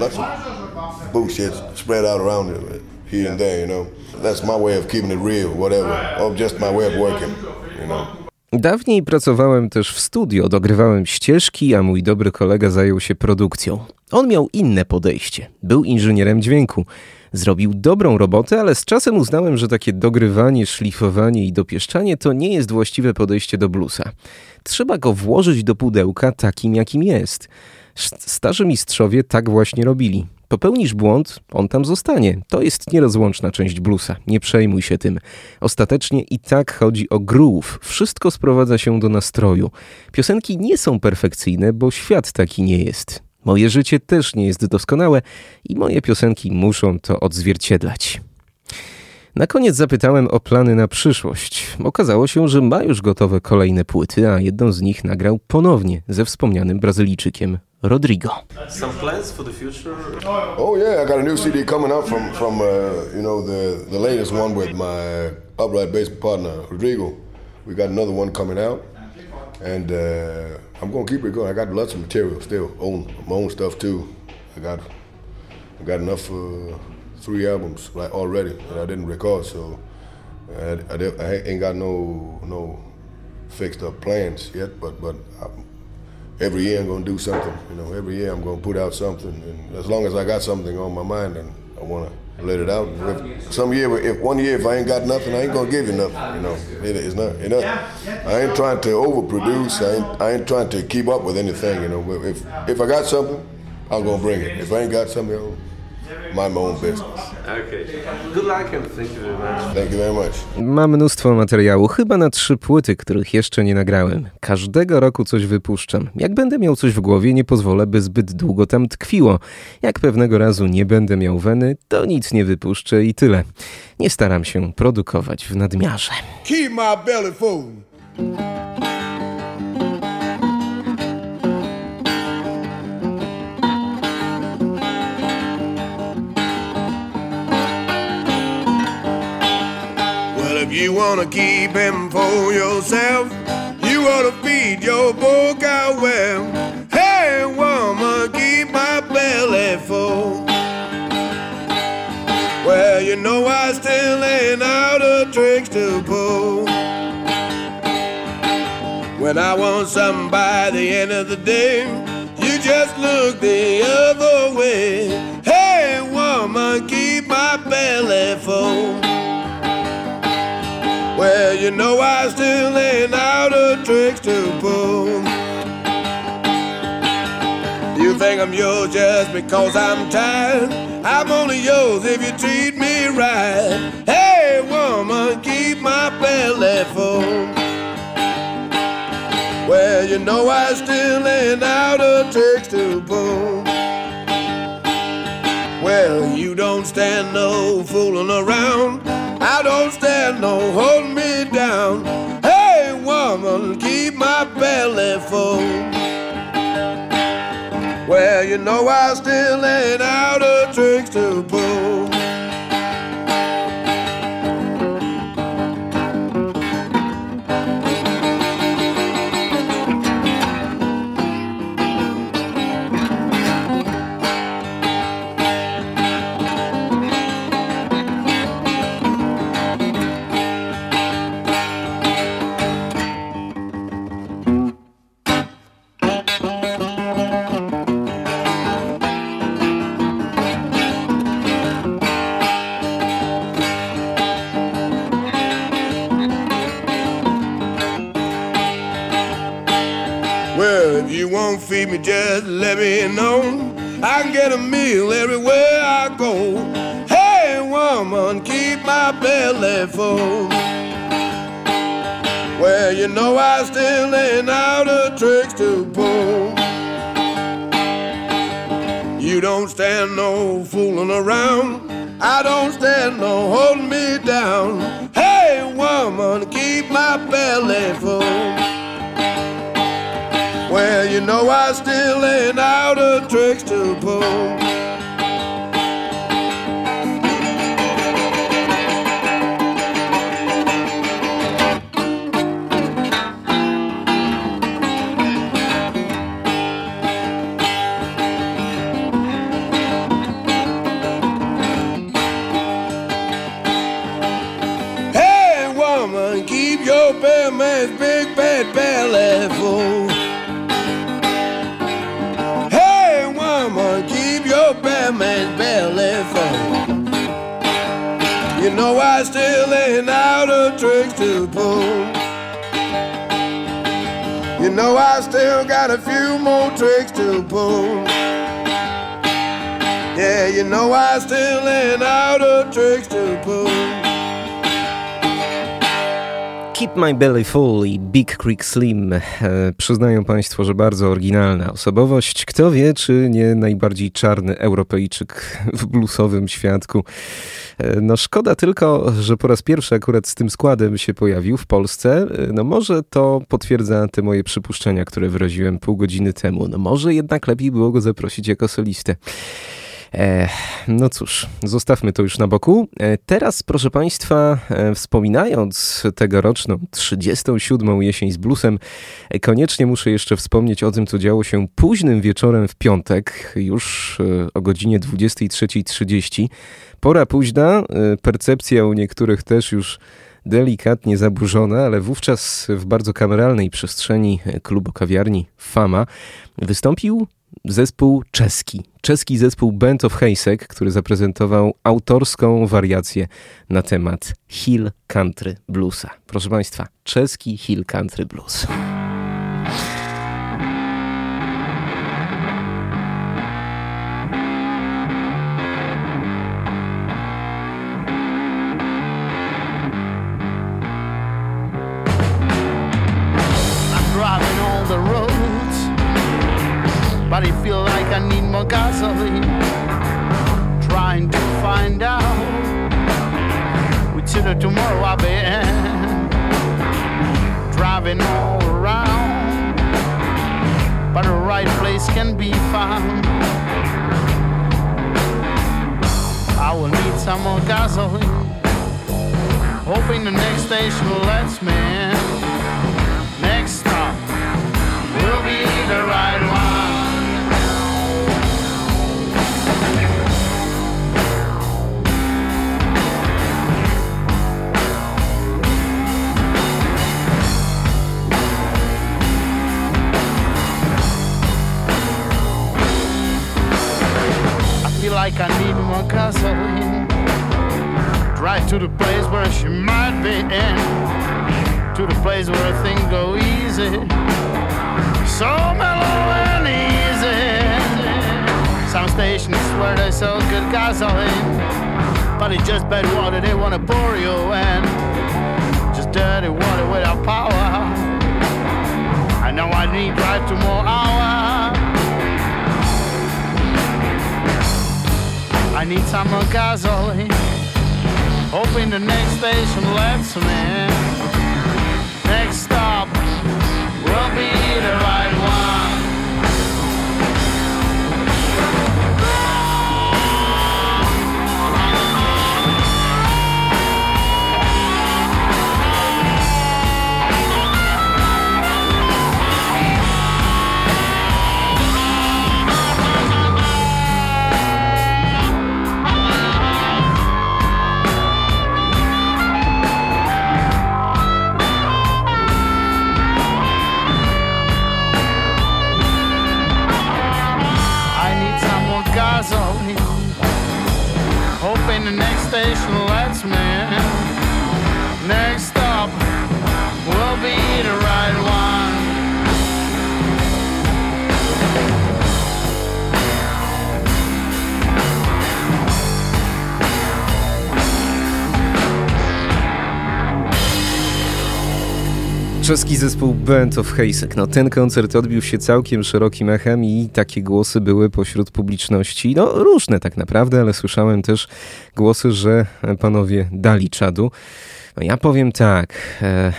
lots of bullshit spread out around it here and there, you know. That's my way of keeping it real, whatever, or just my way of working, you know. Dawniej pracowałem też w studio, dogrywałem ścieżki, a mój dobry kolega zajął się produkcją. On miał inne podejście. Był inżynierem dźwięku. Zrobił dobrą robotę, ale z czasem uznałem, że takie dogrywanie, szlifowanie i dopieszczanie to nie jest właściwe podejście do bluesa. Trzeba go włożyć do pudełka takim, jakim jest. Starzy mistrzowie tak właśnie robili. Popełnisz błąd, on tam zostanie. To jest nierozłączna część bluesa. Nie przejmuj się tym. Ostatecznie i tak chodzi o groove. Wszystko sprowadza się do nastroju. Piosenki nie są perfekcyjne, bo świat taki nie jest. Moje życie też nie jest doskonałe i moje piosenki muszą to odzwierciedlać. Na koniec zapytałem o plany na przyszłość. Okazało się, że ma już gotowe kolejne płyty, a jedną z nich nagrał ponownie ze wspomnianym Brazylijczykiem Rodrigo. Some plans for the future? Oh yeah, I got a new CD coming out from from uh, you know the the latest one with my upright bass partner Rodrigo. We got another one coming out, and uh, I'm gonna keep it going. I got lots of material still, own my own stuff too. I got I got enough uh, three albums like already that I didn't record, so I, I, I ain't got no no fixed up plans yet. But but I'm, every year I'm gonna do something. You know, every year I'm gonna put out something, and as long as I got something on my mind, and I wanna let it out. If some year, if one year if I ain't got nothing, I ain't gonna give you nothing. You know, it, it's not. Know, I ain't trying to overproduce. I ain't, I ain't trying to keep up with anything. You know, if if I got something, I'm gonna bring it. If I ain't got something, I'll mind my own business. Okay. Good luck and thank you very much. Thank you very much. Mam mnóstwo materiału, chyba na trzy płyty, których jeszcze nie nagrałem. Każdego roku coś wypuszczam. Jak będę miał coś w głowie, nie pozwolę, by zbyt długo tam tkwiło. Jak pewnego razu nie będę miał weny, to nic nie wypuszczę i tyle. Nie staram się produkować w nadmiarze. Keep my belly full. You wanna keep him for yourself, you wanna feed your poor cow well. Hey, woman, keep my belly full. Well, you know I still ain't out of tricks to pull. When I want something by the end of the day, you just look the other way. Hey, woman, keep my belly full. You know I still ain't out of tricks to pull. You think I'm yours just because I'm tired? I'm only yours if you treat me right. Hey, woman, keep my belly full. Well, you know I still ain't out of tricks to pull. Well, you don't stand no fooling around. I don't stand no hold me down. Hey, woman, keep my belly full. Well, you know I still ain't out of tricks to pull. Won't me, just let me know. I can get a meal everywhere I go. Hey, woman, keep my belly full. Well, you know I still ain't out of tricks to pull. You don't stand no fooling around. I don't stand no holding me down. Hey, woman, keep my belly full. You know I still ain't out of tricks to pull. Still ain't out of tricks to pull. You know I still got a few more tricks to pull. Yeah, you know I still ain't out of tricks to pull. Keep My Belly Full i Big Creek Slim e, przyznają Państwo, że bardzo oryginalna osobowość. Kto wie, czy nie najbardziej czarny Europejczyk w bluesowym świadku. E, no szkoda tylko, że po raz pierwszy akurat z tym składem się pojawił w Polsce. E, No może to potwierdza te moje przypuszczenia, które wyraziłem pół godziny temu. No może jednak lepiej było go zaprosić jako solistę. No cóż, zostawmy to już na boku. E, teraz, proszę Państwa, e, wspominając tegoroczną 37. jesień z bluesem, e, koniecznie muszę jeszcze wspomnieć o tym, co działo się późnym wieczorem w piątek, już o godzinie 23.30. Pora późna, percepcja u niektórych też już delikatnie zaburzona, ale wówczas w bardzo kameralnej przestrzeni klubu kawiarni Fama wystąpił zespół czeski. Czeski zespół Band of Heisek, który zaprezentował autorską wariację na temat Hill Country Bluesa. Proszę Państwa, czeski Hill Country Blues. Dirty without power. I know I need drive two more hours. I need some more gasoline. Hoping the next station lets me. Next Next stop will be the right one. Czeski zespół Band of Heisek. No ten koncert odbił się całkiem szerokim echem i takie głosy były pośród publiczności, no różne tak naprawdę, ale słyszałem też głosy, że panowie dali czadu. No ja powiem tak, e,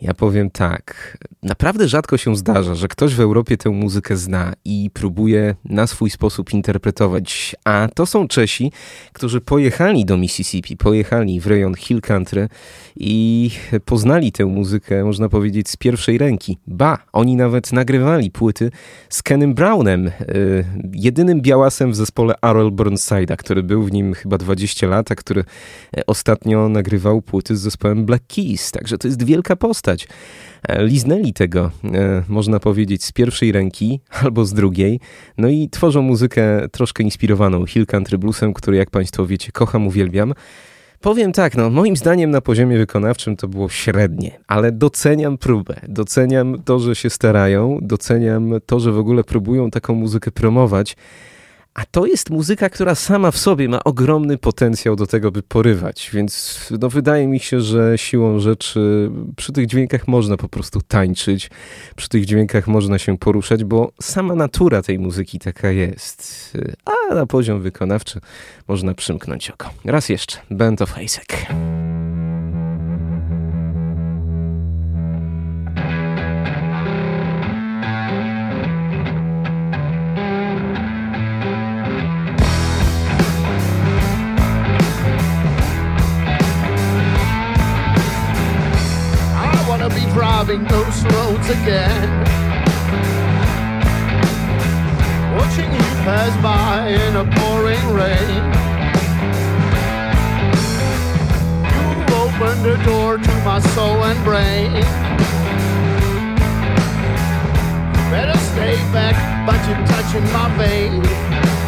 Ja powiem tak. Naprawdę rzadko się zdarza, że ktoś w Europie tę muzykę zna i próbuje na swój sposób interpretować. A to są Czesi, którzy pojechali do Mississippi, pojechali w rejon Hill Country i poznali tę muzykę, można powiedzieć, z pierwszej ręki. Ba, oni nawet nagrywali płyty z Kenem Brownem, yy, jedynym białasem w zespole Arrol Burnside'a, który był w nim chyba 20 lat, a który ostatnio nagrywał płyty z zespołem Black Keys. Także to jest wielka postać. E, liznęli tego, e, można powiedzieć, z pierwszej ręki albo z drugiej. No i tworzą muzykę troszkę inspirowaną Hill Country Bluesem, który, jak Państwo wiecie, kocham, uwielbiam. Powiem tak, no moim zdaniem na poziomie wykonawczym to było średnie, ale doceniam próbę, doceniam to, że się starają, doceniam to, że w ogóle próbują taką muzykę promować. A to jest muzyka, która sama w sobie ma ogromny potencjał do tego, by porywać, więc no, wydaje mi się, że siłą rzeczy przy tych dźwiękach można po prostu tańczyć, przy tych dźwiękach można się poruszać, bo sama natura tej muzyki taka jest. A na poziom wykonawczy można przymknąć oko. Raz jeszcze, Band of Hasek. Driving those roads again. Watching you pass by in a pouring rain. You opened the door to my soul and brain. Better stay back, but you're touching my vein.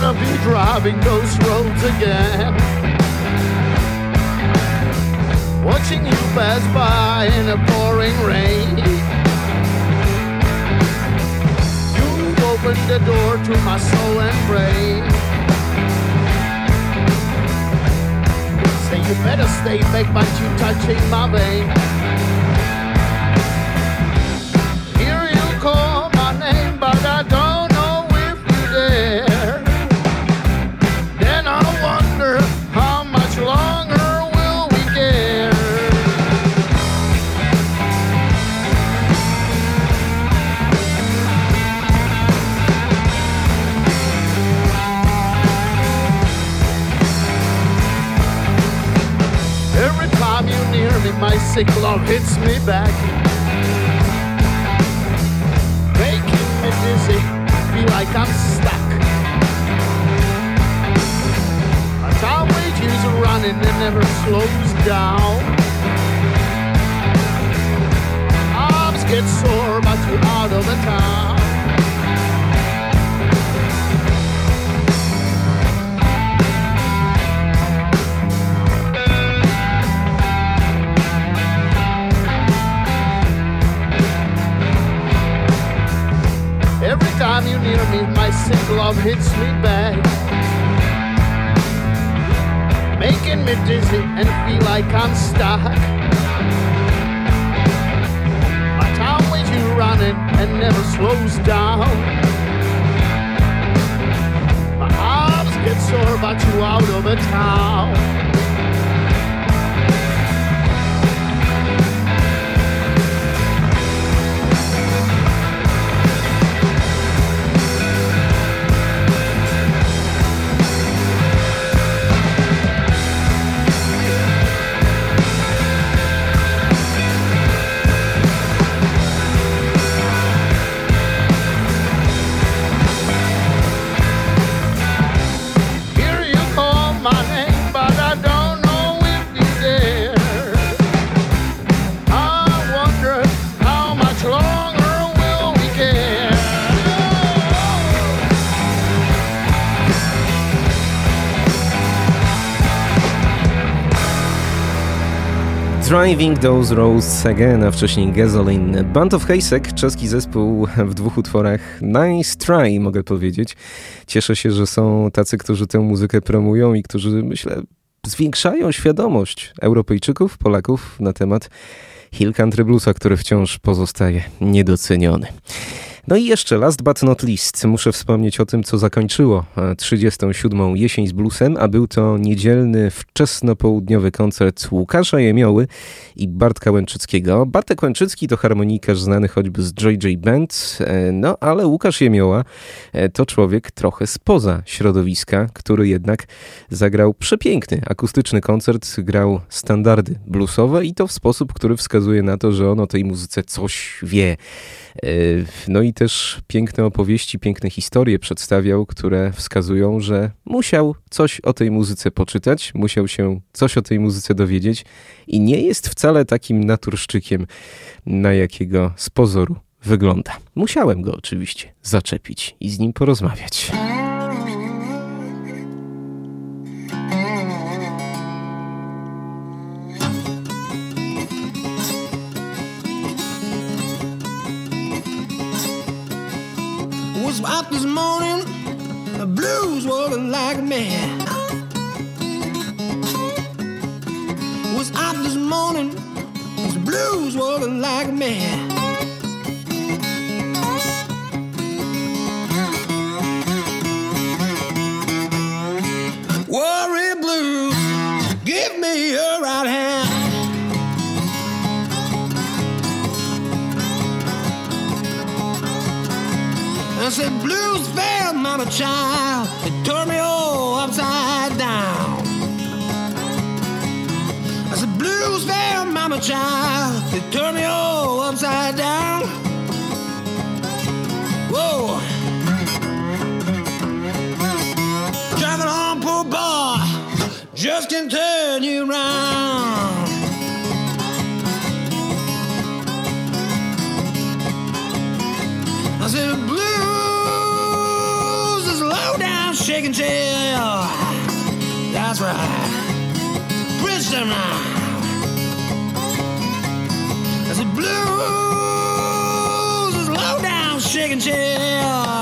Wanna be driving those roads again. Watching you pass by in a pouring rain. You opened the door to my soul and brain. Say you better stay back, but you touching my vein. Love hits me back. Making me dizzy, feel like I'm stuck. My time wages are running and never slows down. Arms get sore, but you're out of the town. Time you near me, my sick love hits me back. Making me dizzy and feel like I'm stuck. My time with you running and never slows down. My arms get sore, but you out of a town. Driving Those Roads Again, a wcześniej Gasoline. Band of Hasek, czeski zespół w dwóch utworach. Nice try, mogę powiedzieć. Cieszę się, że są tacy, którzy tę muzykę promują i którzy, myślę, zwiększają świadomość Europejczyków, Polaków na temat Hill Country Bluesa, który wciąż pozostaje niedoceniony. No i jeszcze, last but not least, muszę wspomnieć o tym, co zakończyło e, 37. jesień z bluesem, a był to niedzielny, wczesnopołudniowy koncert Łukasza Jemioły i Bartka Łęczyckiego. Bartek Łęczycki to harmonikarz znany choćby z JJ Band, e, no ale Łukasz Jemioła e, to człowiek trochę spoza środowiska, który jednak zagrał przepiękny akustyczny koncert, grał standardy bluesowe i to w sposób, który wskazuje na to, że on o tej muzyce coś wie. E, No i też piękne opowieści, piękne historie przedstawiał, które wskazują, że musiał coś o tej muzyce poczytać, musiał się coś o tej muzyce dowiedzieć i nie jest wcale takim naturszczykiem, na jakiego z pozoru wygląda. Musiałem go oczywiście zaczepić i z nim porozmawiać. Was out this morning, the blues walking like a man. Was out this morning, the blues walking like a child. It tore me all upside down. I said, blues fell, mama child. It tore me all upside down. Whoa. Driving on, poor boy. Just can turn you around. Now. I said, blues is low down shaking tail.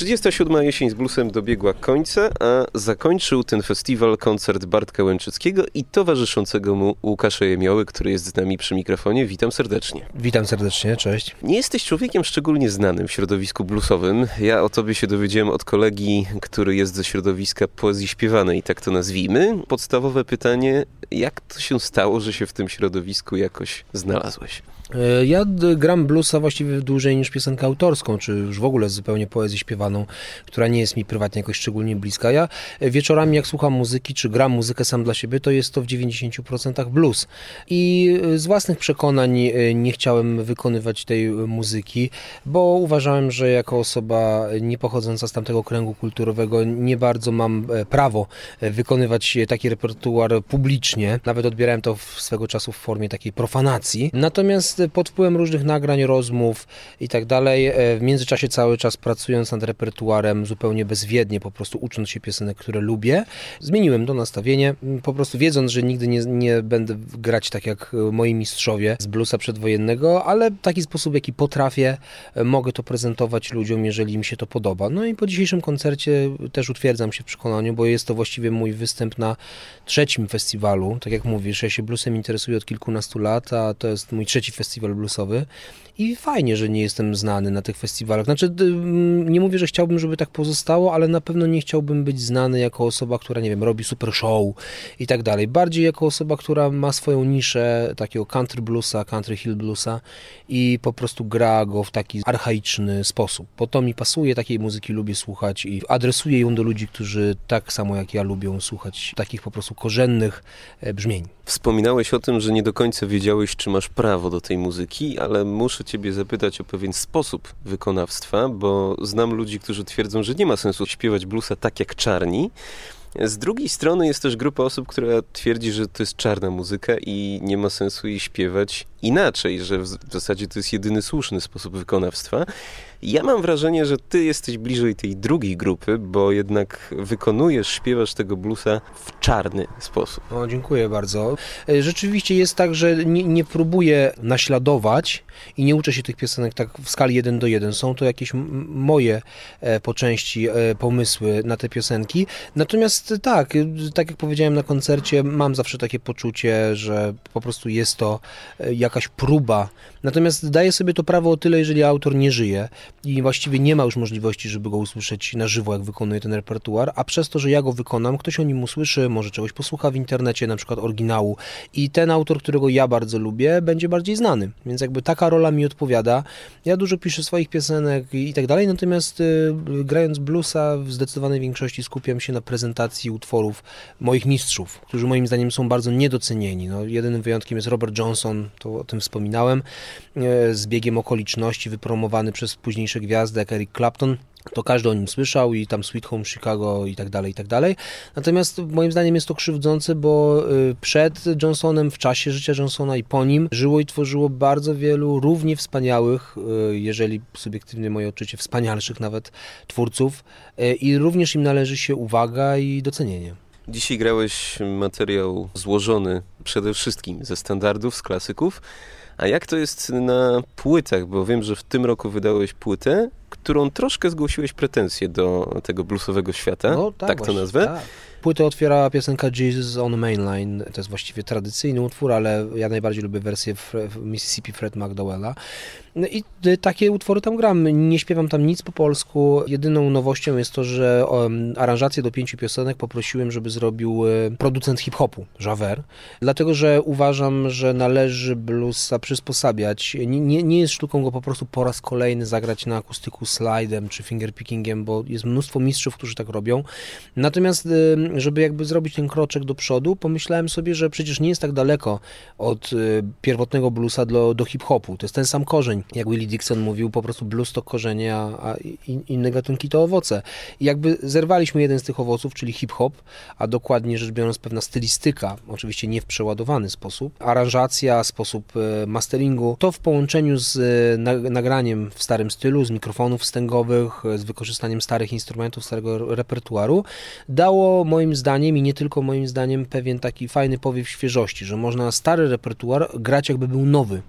37. jesień z bluesem dobiegła końca, a zakończył ten festiwal koncert Bartka Łęczyckiego i towarzyszącego mu Łukasza Jemioły, który jest z nami przy mikrofonie. Witam serdecznie. Witam serdecznie, cześć. Nie jesteś człowiekiem szczególnie znanym w środowisku bluesowym. Ja o tobie się dowiedziałem od kolegi, który jest ze środowiska poezji śpiewanej, tak to nazwijmy. Podstawowe pytanie, jak to się stało, że się w tym środowisku jakoś znalazłeś? E, Ja gram bluesa właściwie dłużej niż piosenkę autorską, czy już w ogóle zupełnie poezję śpiewaną, która nie jest mi prywatnie jakoś szczególnie bliska. Ja e, wieczorami jak słucham muzyki, czy gram muzykę sam dla siebie, to jest to w 90% blues. I e, z własnych przekonań nie chciałem wykonywać tej muzyki, bo uważałem, że jako osoba nie pochodząca z tamtego kręgu kulturowego nie bardzo mam prawo wykonywać taki repertuar publicznie. Nawet odbierałem to swego czasu w formie takiej profanacji. Natomiast pod wpływem różnych nagrań, rozmów i tak dalej, e, w międzyczasie cały czas pracując nad repertuarem zupełnie bezwiednie, po prostu ucząc się piosenek, które lubię, zmieniłem to nastawienie, po prostu wiedząc, że nigdy nie, nie będę grać tak jak e, moi mistrzowie z bluesa przedwojennego, ale w taki sposób, jaki potrafię, e, mogę to prezentować ludziom, jeżeli mi się to podoba. No i po dzisiejszym koncercie też utwierdzam się w przekonaniu, bo jest to właściwie mój występ na trzecim festiwalu. Tak jak mówisz, ja się bluesem interesuję od kilkunastu lat, a to jest mój trzeci festiwal bluesowy i fajnie, że nie jestem znany na tych festiwalach. Znaczy, nie mówię, że chciałbym, żeby tak pozostało, ale na pewno nie chciałbym być znany jako osoba, która, nie wiem, robi super show i tak dalej. Bardziej jako osoba, która ma swoją niszę takiego country bluesa, country hill bluesa i po prostu gra go w taki archaiczny sposób. Bo to mi pasuje, takiej muzyki lubię słuchać i adresuję ją do ludzi, którzy tak samo jak ja lubią słuchać takich po prostu korzennych e, brzmień. Wspominałeś o tym, że nie do końca wiedziałeś, czy masz prawo do tej muzyki, ale muszę ciebie zapytać o pewien sposób wykonawstwa, bo znam ludzi, którzy twierdzą, że nie ma sensu śpiewać bluesa tak jak czarni. Z drugiej strony jest też grupa osób, która twierdzi, że to jest czarna muzyka i nie ma sensu jej śpiewać inaczej, że w zasadzie to jest jedyny słuszny sposób wykonawstwa. Ja mam wrażenie, że ty jesteś bliżej tej drugiej grupy, bo jednak wykonujesz, śpiewasz tego bluesa w czarny sposób. O, dziękuję bardzo. E, Rzeczywiście jest tak, że nie, nie próbuję naśladować i nie uczę się tych piosenek tak w skali 1 do 1. Są to jakieś moje e, po części e, pomysły na te piosenki. Natomiast tak, tak jak powiedziałem na koncercie, mam zawsze takie poczucie, że po prostu jest to jakaś próba. Natomiast daję sobie to prawo o tyle, jeżeli autor nie żyje i właściwie nie ma już możliwości, żeby go usłyszeć na żywo, jak wykonuje ten repertuar, a przez to, że ja go wykonam, ktoś o nim usłyszy, może czegoś posłucha w internecie, na przykład oryginału i ten autor, którego ja bardzo lubię, będzie bardziej znany. Więc jakby taka rola mi odpowiada. Ja dużo piszę swoich piosenek i tak dalej, natomiast y, grając bluesa w zdecydowanej większości skupiam się na prezentacji utworów moich mistrzów, którzy moim zdaniem są bardzo niedocenieni. No, jedynym wyjątkiem jest Robert Johnson, to o tym wspominałem, e, z biegiem okoliczności wypromowany przez późniejsze gwiazdy jak Eric Clapton to każdy o nim słyszał i tam Sweet Home Chicago i tak dalej, i tak dalej. Natomiast moim zdaniem jest to krzywdzące, bo y, przed Johnsonem, w czasie życia Johnsona i po nim żyło i tworzyło bardzo wielu równie wspaniałych, y, jeżeli subiektywnie moje odczucie, wspanialszych nawet twórców y, i również im należy się uwaga i docenienie. Dzisiaj grałeś materiał złożony przede wszystkim ze standardów, z klasyków. A jak to jest na płytach? Bo wiem, że w tym roku wydałeś płytę, którą troszkę zgłosiłeś pretensje do tego bluesowego świata. No, tak, tak to właśnie, nazwę. tak. Płytę otwiera piosenka Jesus on Mainline. To jest właściwie tradycyjny utwór, ale ja najbardziej lubię wersję Mississippi Fred McDowella. No i y, takie utwory tam gram. Nie śpiewam tam nic po polsku. Jedyną nowością jest to, że aranżację do pięciu piosenek poprosiłem, żeby zrobił y, producent hip-hopu, Javer. Dlatego, że uważam, że należy bluesa przysposabiać. Nie, nie, nie jest sztuką go po prostu po raz kolejny zagrać na akustyku slidem czy fingerpickingiem, bo jest mnóstwo mistrzów, którzy tak robią. Natomiast, żeby jakby zrobić ten kroczek do przodu, pomyślałem sobie, że przecież nie jest tak daleko od y, pierwotnego bluesa do, do hip-hopu. To jest ten sam korzeń. Jak Willie Dixon mówił, po prostu blues to korzenie, a, a in, inne gatunki to owoce. I jakby zerwaliśmy jeden z tych owoców, czyli hip-hop, a dokładnie rzecz biorąc pewna stylistyka, oczywiście nie w przeładowany sposób, aranżacja, sposób e, masteringu, to w połączeniu z e, na, nagraniem w starym stylu, z mikrofonów wstęgowych, e, z wykorzystaniem starych instrumentów, starego repertuaru, dało moim zdaniem i nie tylko moim zdaniem pewien taki fajny powiew świeżości, że można stary repertuar grać jakby był nowy.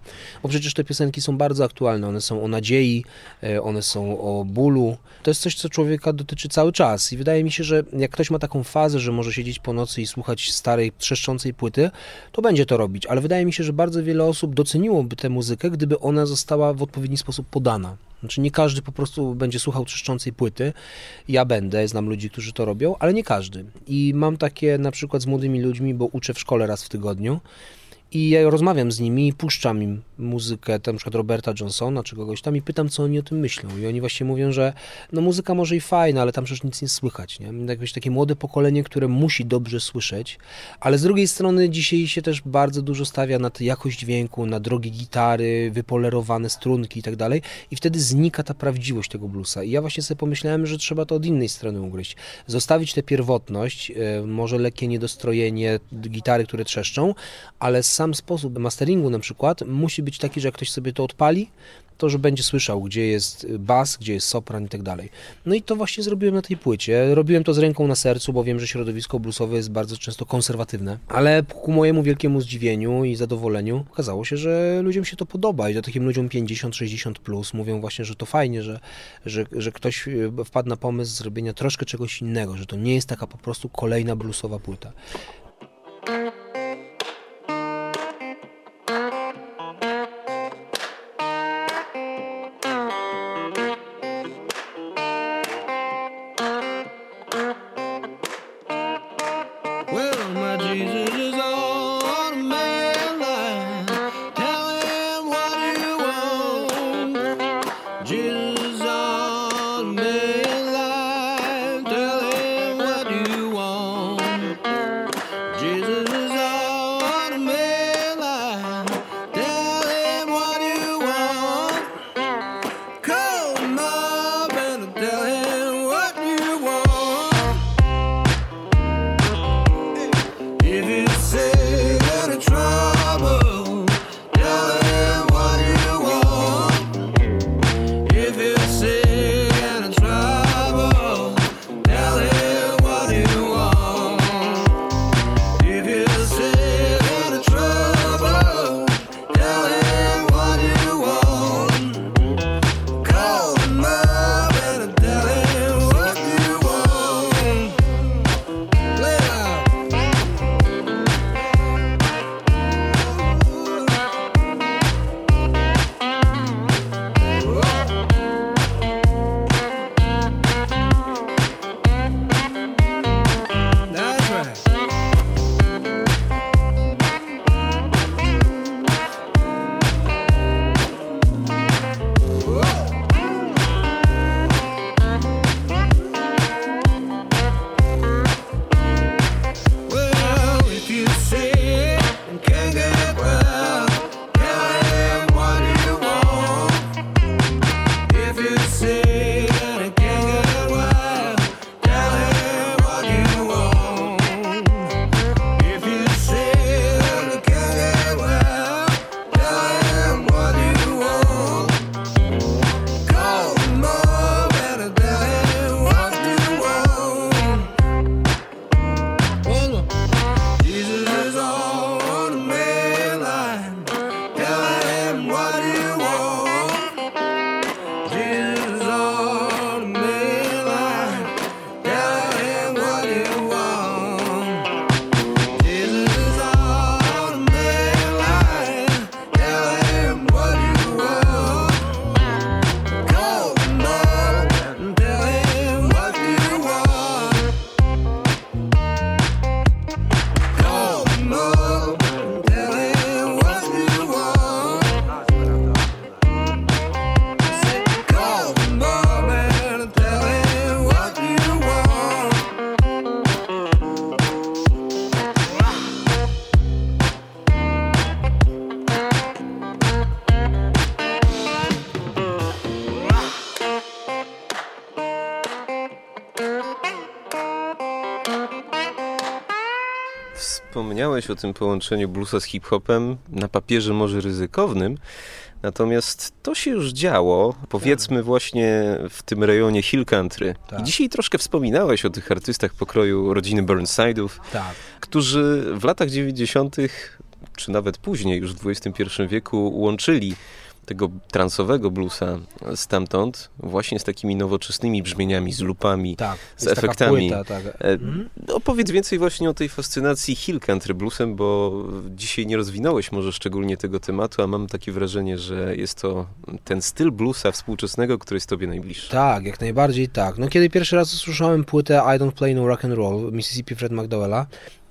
Bo przecież te piosenki są bardzo aktualne, one są o nadziei, e, one są o bólu. To jest coś, co człowieka dotyczy cały czas i wydaje mi się, że jak ktoś ma taką fazę, że może siedzieć po nocy i słuchać starej, trzeszczącej płyty, to będzie to robić, ale wydaje mi się, że bardzo wiele osób doceniłoby tę muzykę, gdyby ona została w odpowiedni sposób podana. Znaczy nie każdy po prostu będzie słuchał trzeszczącej płyty. Ja będę, znam ludzi, którzy to robią, ale nie każdy. I mam takie na przykład z młodymi ludźmi, bo uczę w szkole raz w tygodniu. I ja rozmawiam z nimi i puszczam im muzykę, tam na przykład Roberta Johnsona czy kogoś tam i pytam, co oni o tym myślą. I oni właśnie mówią, że no muzyka może i fajna, ale tam przecież nic nie słychać. Nie? Jakieś takie młode pokolenie, które musi dobrze słyszeć, ale z drugiej strony dzisiaj się też bardzo dużo stawia na jakość dźwięku, na drogie gitary, wypolerowane strunki i tak dalej i wtedy znika ta prawdziwość tego bluesa. I ja właśnie sobie pomyślałem, że trzeba to od innej strony ugryźć. Zostawić tę pierwotność, e, może lekkie niedostrojenie, gitary, które trzeszczą, ale sam sposób masteringu na przykład musi być taki, że jak ktoś sobie to odpali, to że będzie słyszał, gdzie jest bas, gdzie jest sopran i tak dalej. No i to właśnie zrobiłem na tej płycie. Robiłem to z ręką na sercu, bo wiem, że środowisko bluesowe jest bardzo często konserwatywne, ale ku mojemu wielkiemu zdziwieniu i zadowoleniu okazało się, że ludziom się to podoba i to takim ludziom 50-60 plus mówią właśnie, że to fajnie, że, że, że ktoś e, wpadł na pomysł zrobienia troszkę czegoś innego, że to nie jest taka po prostu kolejna bluesowa płyta. Wspomniałeś o tym połączeniu bluesa z hip-hopem, na papierze może ryzykownym, natomiast to się już działo, powiedzmy właśnie w tym rejonie Hill Country. Tak. I dzisiaj troszkę wspominałeś o tych artystach pokroju rodziny Burnside'ów, Tak. którzy w latach 90., czy nawet później, już w XXI wieku, łączyli tego transowego bluesa stamtąd właśnie z takimi nowoczesnymi brzmieniami, z lupami, Tak, z efektami. płyta, tak. E, Opowiedz więcej właśnie o tej fascynacji Hill Country Bluesem, bo dzisiaj nie rozwinąłeś może szczególnie tego tematu, a mam takie wrażenie, że jest to ten styl bluesa współczesnego, który jest tobie najbliższy. Tak, jak najbardziej tak. No kiedy pierwszy raz usłyszałem płytę I Don't Play No Rock and Roll Mississippi Fred McDowella,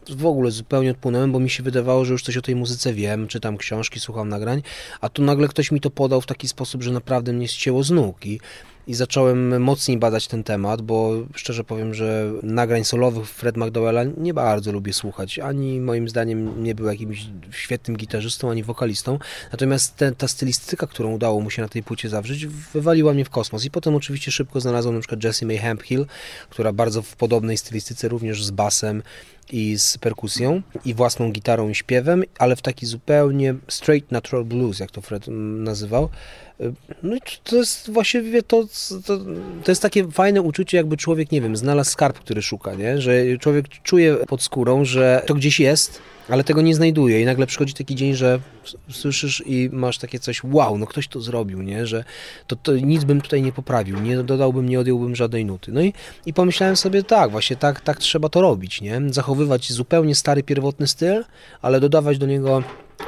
w ogóle zupełnie odpłynąłem, bo mi się wydawało, że już coś o tej muzyce wiem, czytam książki, słucham nagrań, a tu nagle ktoś mi to podał w taki sposób, że naprawdę mnie ścięło z nóg i, i zacząłem mocniej badać ten temat, bo szczerze powiem, że nagrań solowych Fred McDowella nie bardzo lubię słuchać, ani moim zdaniem nie był jakimś świetnym gitarzystą, ani wokalistą, natomiast te, ta stylistyka, którą udało mu się na tej płycie zawrzeć, wywaliła mnie w kosmos. I potem oczywiście szybko znalazłem na przykład Jessie May Hemphill, która bardzo w podobnej stylistyce, również z basem, i z perkusją i własną gitarą i śpiewem, ale w taki zupełnie straight natural blues, jak to Fred mm, nazywał. Y, No to jest właściwie to, to, to jest takie fajne uczucie, jakby człowiek, nie wiem, znalazł skarb, który szuka, nie? Że człowiek czuje pod skórą, że to gdzieś jest, ale tego nie znajduje i nagle przychodzi taki dzień, że słyszysz i masz takie coś, wow, no ktoś to zrobił, nie? Że to, to nic bym tutaj nie poprawił, nie dodałbym, nie odjąłbym żadnej nuty. No i, i pomyślałem sobie, tak, właśnie tak, tak trzeba to robić, nie? Zachowywać zupełnie stary, pierwotny styl, ale dodawać do niego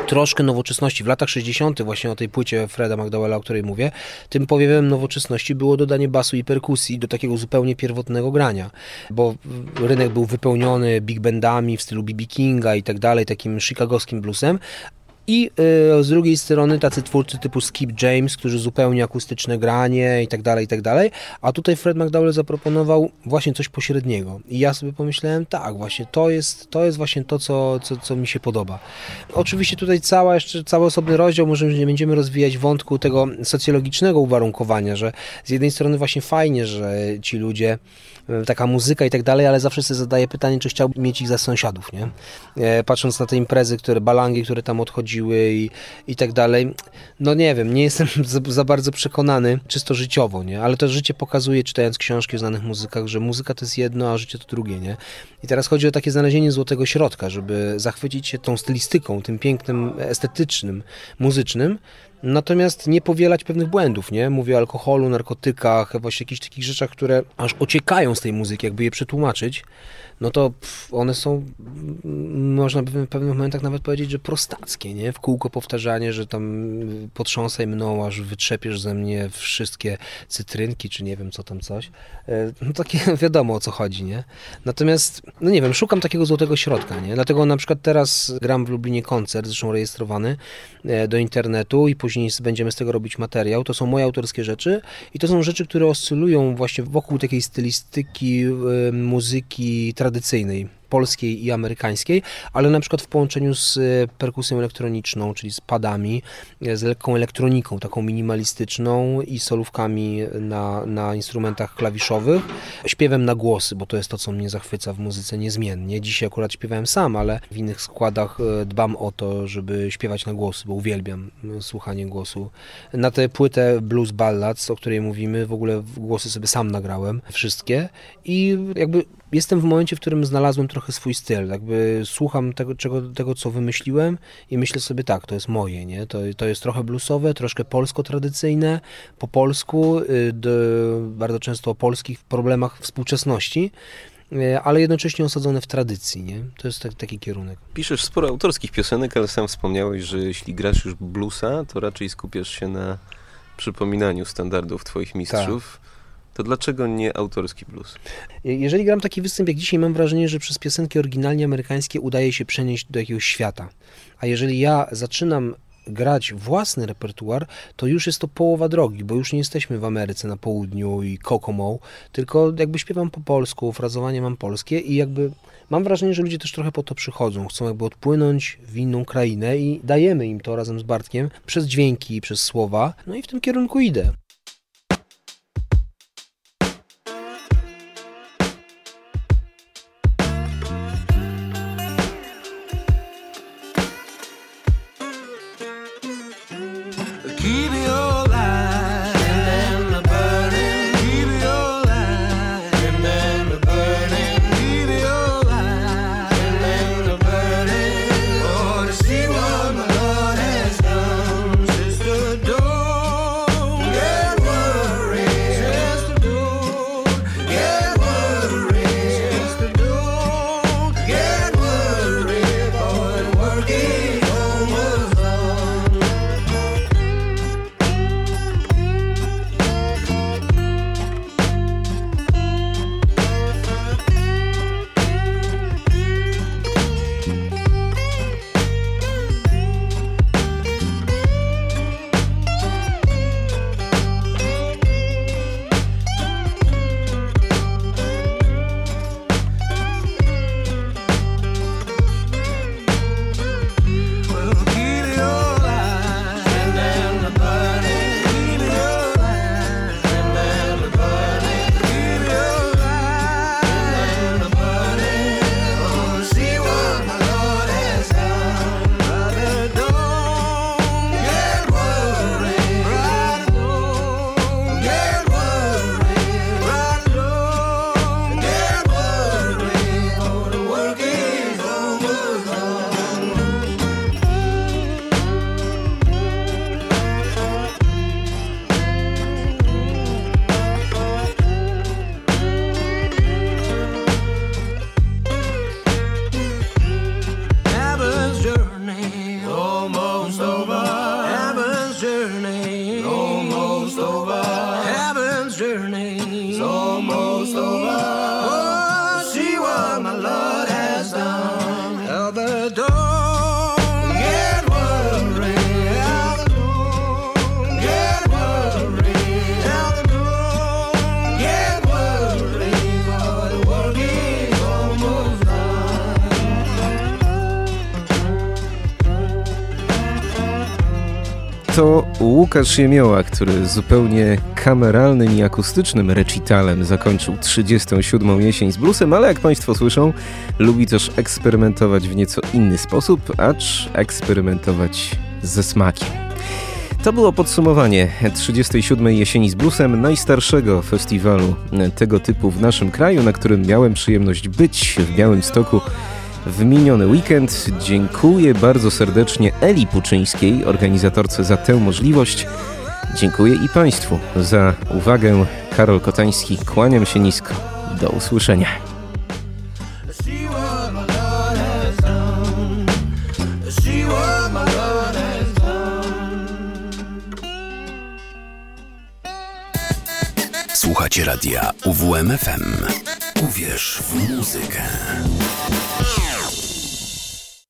troszkę nowoczesności. W latach 60. właśnie o tej płycie Freda McDowella, o której mówię, tym powiewem nowoczesności było dodanie basu i perkusji do takiego zupełnie pierwotnego grania, bo rynek był wypełniony big bandami w stylu B.B. Kinga i tak dalej, takim chicagowskim bluesem, i y, z drugiej strony tacy twórcy typu Skip James, którzy zupełnie akustyczne granie i tak dalej, i tak dalej. A tutaj Fred McDowell zaproponował właśnie coś pośredniego. I ja sobie pomyślałem, tak, właśnie to jest, to jest właśnie to, co, co, co mi się podoba. Oczywiście tutaj cała jeszcze, cały osobny rozdział, może nie będziemy rozwijać wątku tego socjologicznego uwarunkowania, że z jednej strony właśnie fajnie, że ci ludzie taka muzyka i tak dalej, ale zawsze sobie zadaję pytanie, czy chciałbym mieć ich za sąsiadów, nie? E, Patrząc na te imprezy, które, balangi, które tam odchodziły i, i tak dalej, no nie wiem, nie jestem za, za bardzo przekonany, czysto życiowo, nie? Ale to życie pokazuje, czytając książki o znanych muzykach, że muzyka to jest jedno, a życie to drugie, nie? I teraz chodzi o takie znalezienie złotego środka, żeby zachwycić się tą stylistyką, tym pięknym, estetycznym, muzycznym, Natomiast nie powielać pewnych błędów, nie? Mówię o alkoholu, narkotykach, właśnie jakichś takich rzeczach, które aż ociekają z tej muzyki, jakby je przetłumaczyć, no to one są, mm, można by w pewnych momentach nawet powiedzieć, że prostackie, nie? W kółko powtarzanie, że tam potrząsaj mną, aż wytrzepiesz ze mnie wszystkie cytrynki, czy nie wiem, co tam coś. E, No takie wiadomo, o co chodzi, nie? Natomiast, no nie wiem, szukam takiego złotego środka, nie? Dlatego na przykład teraz gram w Lublinie koncert, zresztą rejestrowany e, do internetu i później będziemy z tego robić materiał. To są moje autorskie rzeczy i to są rzeczy, które oscylują właśnie wokół takiej stylistyki e, muzyki tradycyjnej polskiej i amerykańskiej, ale na przykład w połączeniu z e, perkusją elektroniczną, czyli z padami, e, z lekką elektroniką, taką minimalistyczną i solówkami na, na instrumentach klawiszowych, śpiewem na głosy, bo to jest to, co mnie zachwyca w muzyce niezmiennie. Dzisiaj akurat śpiewałem sam, ale w innych składach e, dbam o to, żeby śpiewać na głosy, bo uwielbiam słuchanie głosu. Na tę płytę Blues Ballads, o której mówimy, w ogóle głosy sobie sam nagrałem, wszystkie i jakby jestem w momencie, w którym znalazłem trochę swój styl, jakby słucham tego, czego, tego co wymyśliłem i myślę sobie tak, to jest moje, nie? To, to jest trochę bluesowe, troszkę polsko-tradycyjne, po polsku, y, d, bardzo często o polskich problemach współczesności, y, ale jednocześnie osadzone w tradycji, nie? To jest tak, taki kierunek. Piszesz sporo autorskich piosenek, ale sam wspomniałeś, że jeśli grasz już bluesa, to raczej skupiasz się na przypominaniu standardów twoich mistrzów. To dlaczego nie autorski blues? Jeżeli gram taki występ jak dzisiaj, mam wrażenie, że przez piosenki oryginalnie amerykańskie udaje się przenieść do jakiegoś świata. A jeżeli ja zaczynam grać własny repertuar, to już jest to połowa drogi, bo już nie jesteśmy w Ameryce na południu i Kokomo, tylko jakby śpiewam po polsku, frazowanie mam polskie i jakby mam wrażenie, że ludzie też trochę po to przychodzą, chcą jakby odpłynąć w inną krainę i dajemy im to razem z Bartkiem przez dźwięki, przez słowa, no i w tym kierunku idę. Łukasz Jemioła, który zupełnie kameralnym i akustycznym recitalem zakończył 37. jesień z bluesem, ale jak Państwo słyszą, lubi też eksperymentować w nieco inny sposób, acz eksperymentować ze smakiem. To było podsumowanie 37. jesieni z bluesem, najstarszego festiwalu tego typu w naszym kraju, na którym miałem przyjemność być w Białymstoku w miniony weekend. Dziękuję bardzo serdecznie Eli Puczyńskiej, organizatorce za tę możliwość. Dziękuję i Państwu za uwagę. Karol Kotański, kłaniam się nisko. Do usłyszenia. Słuchacie radia UWMFM. Uwierz w muzykę.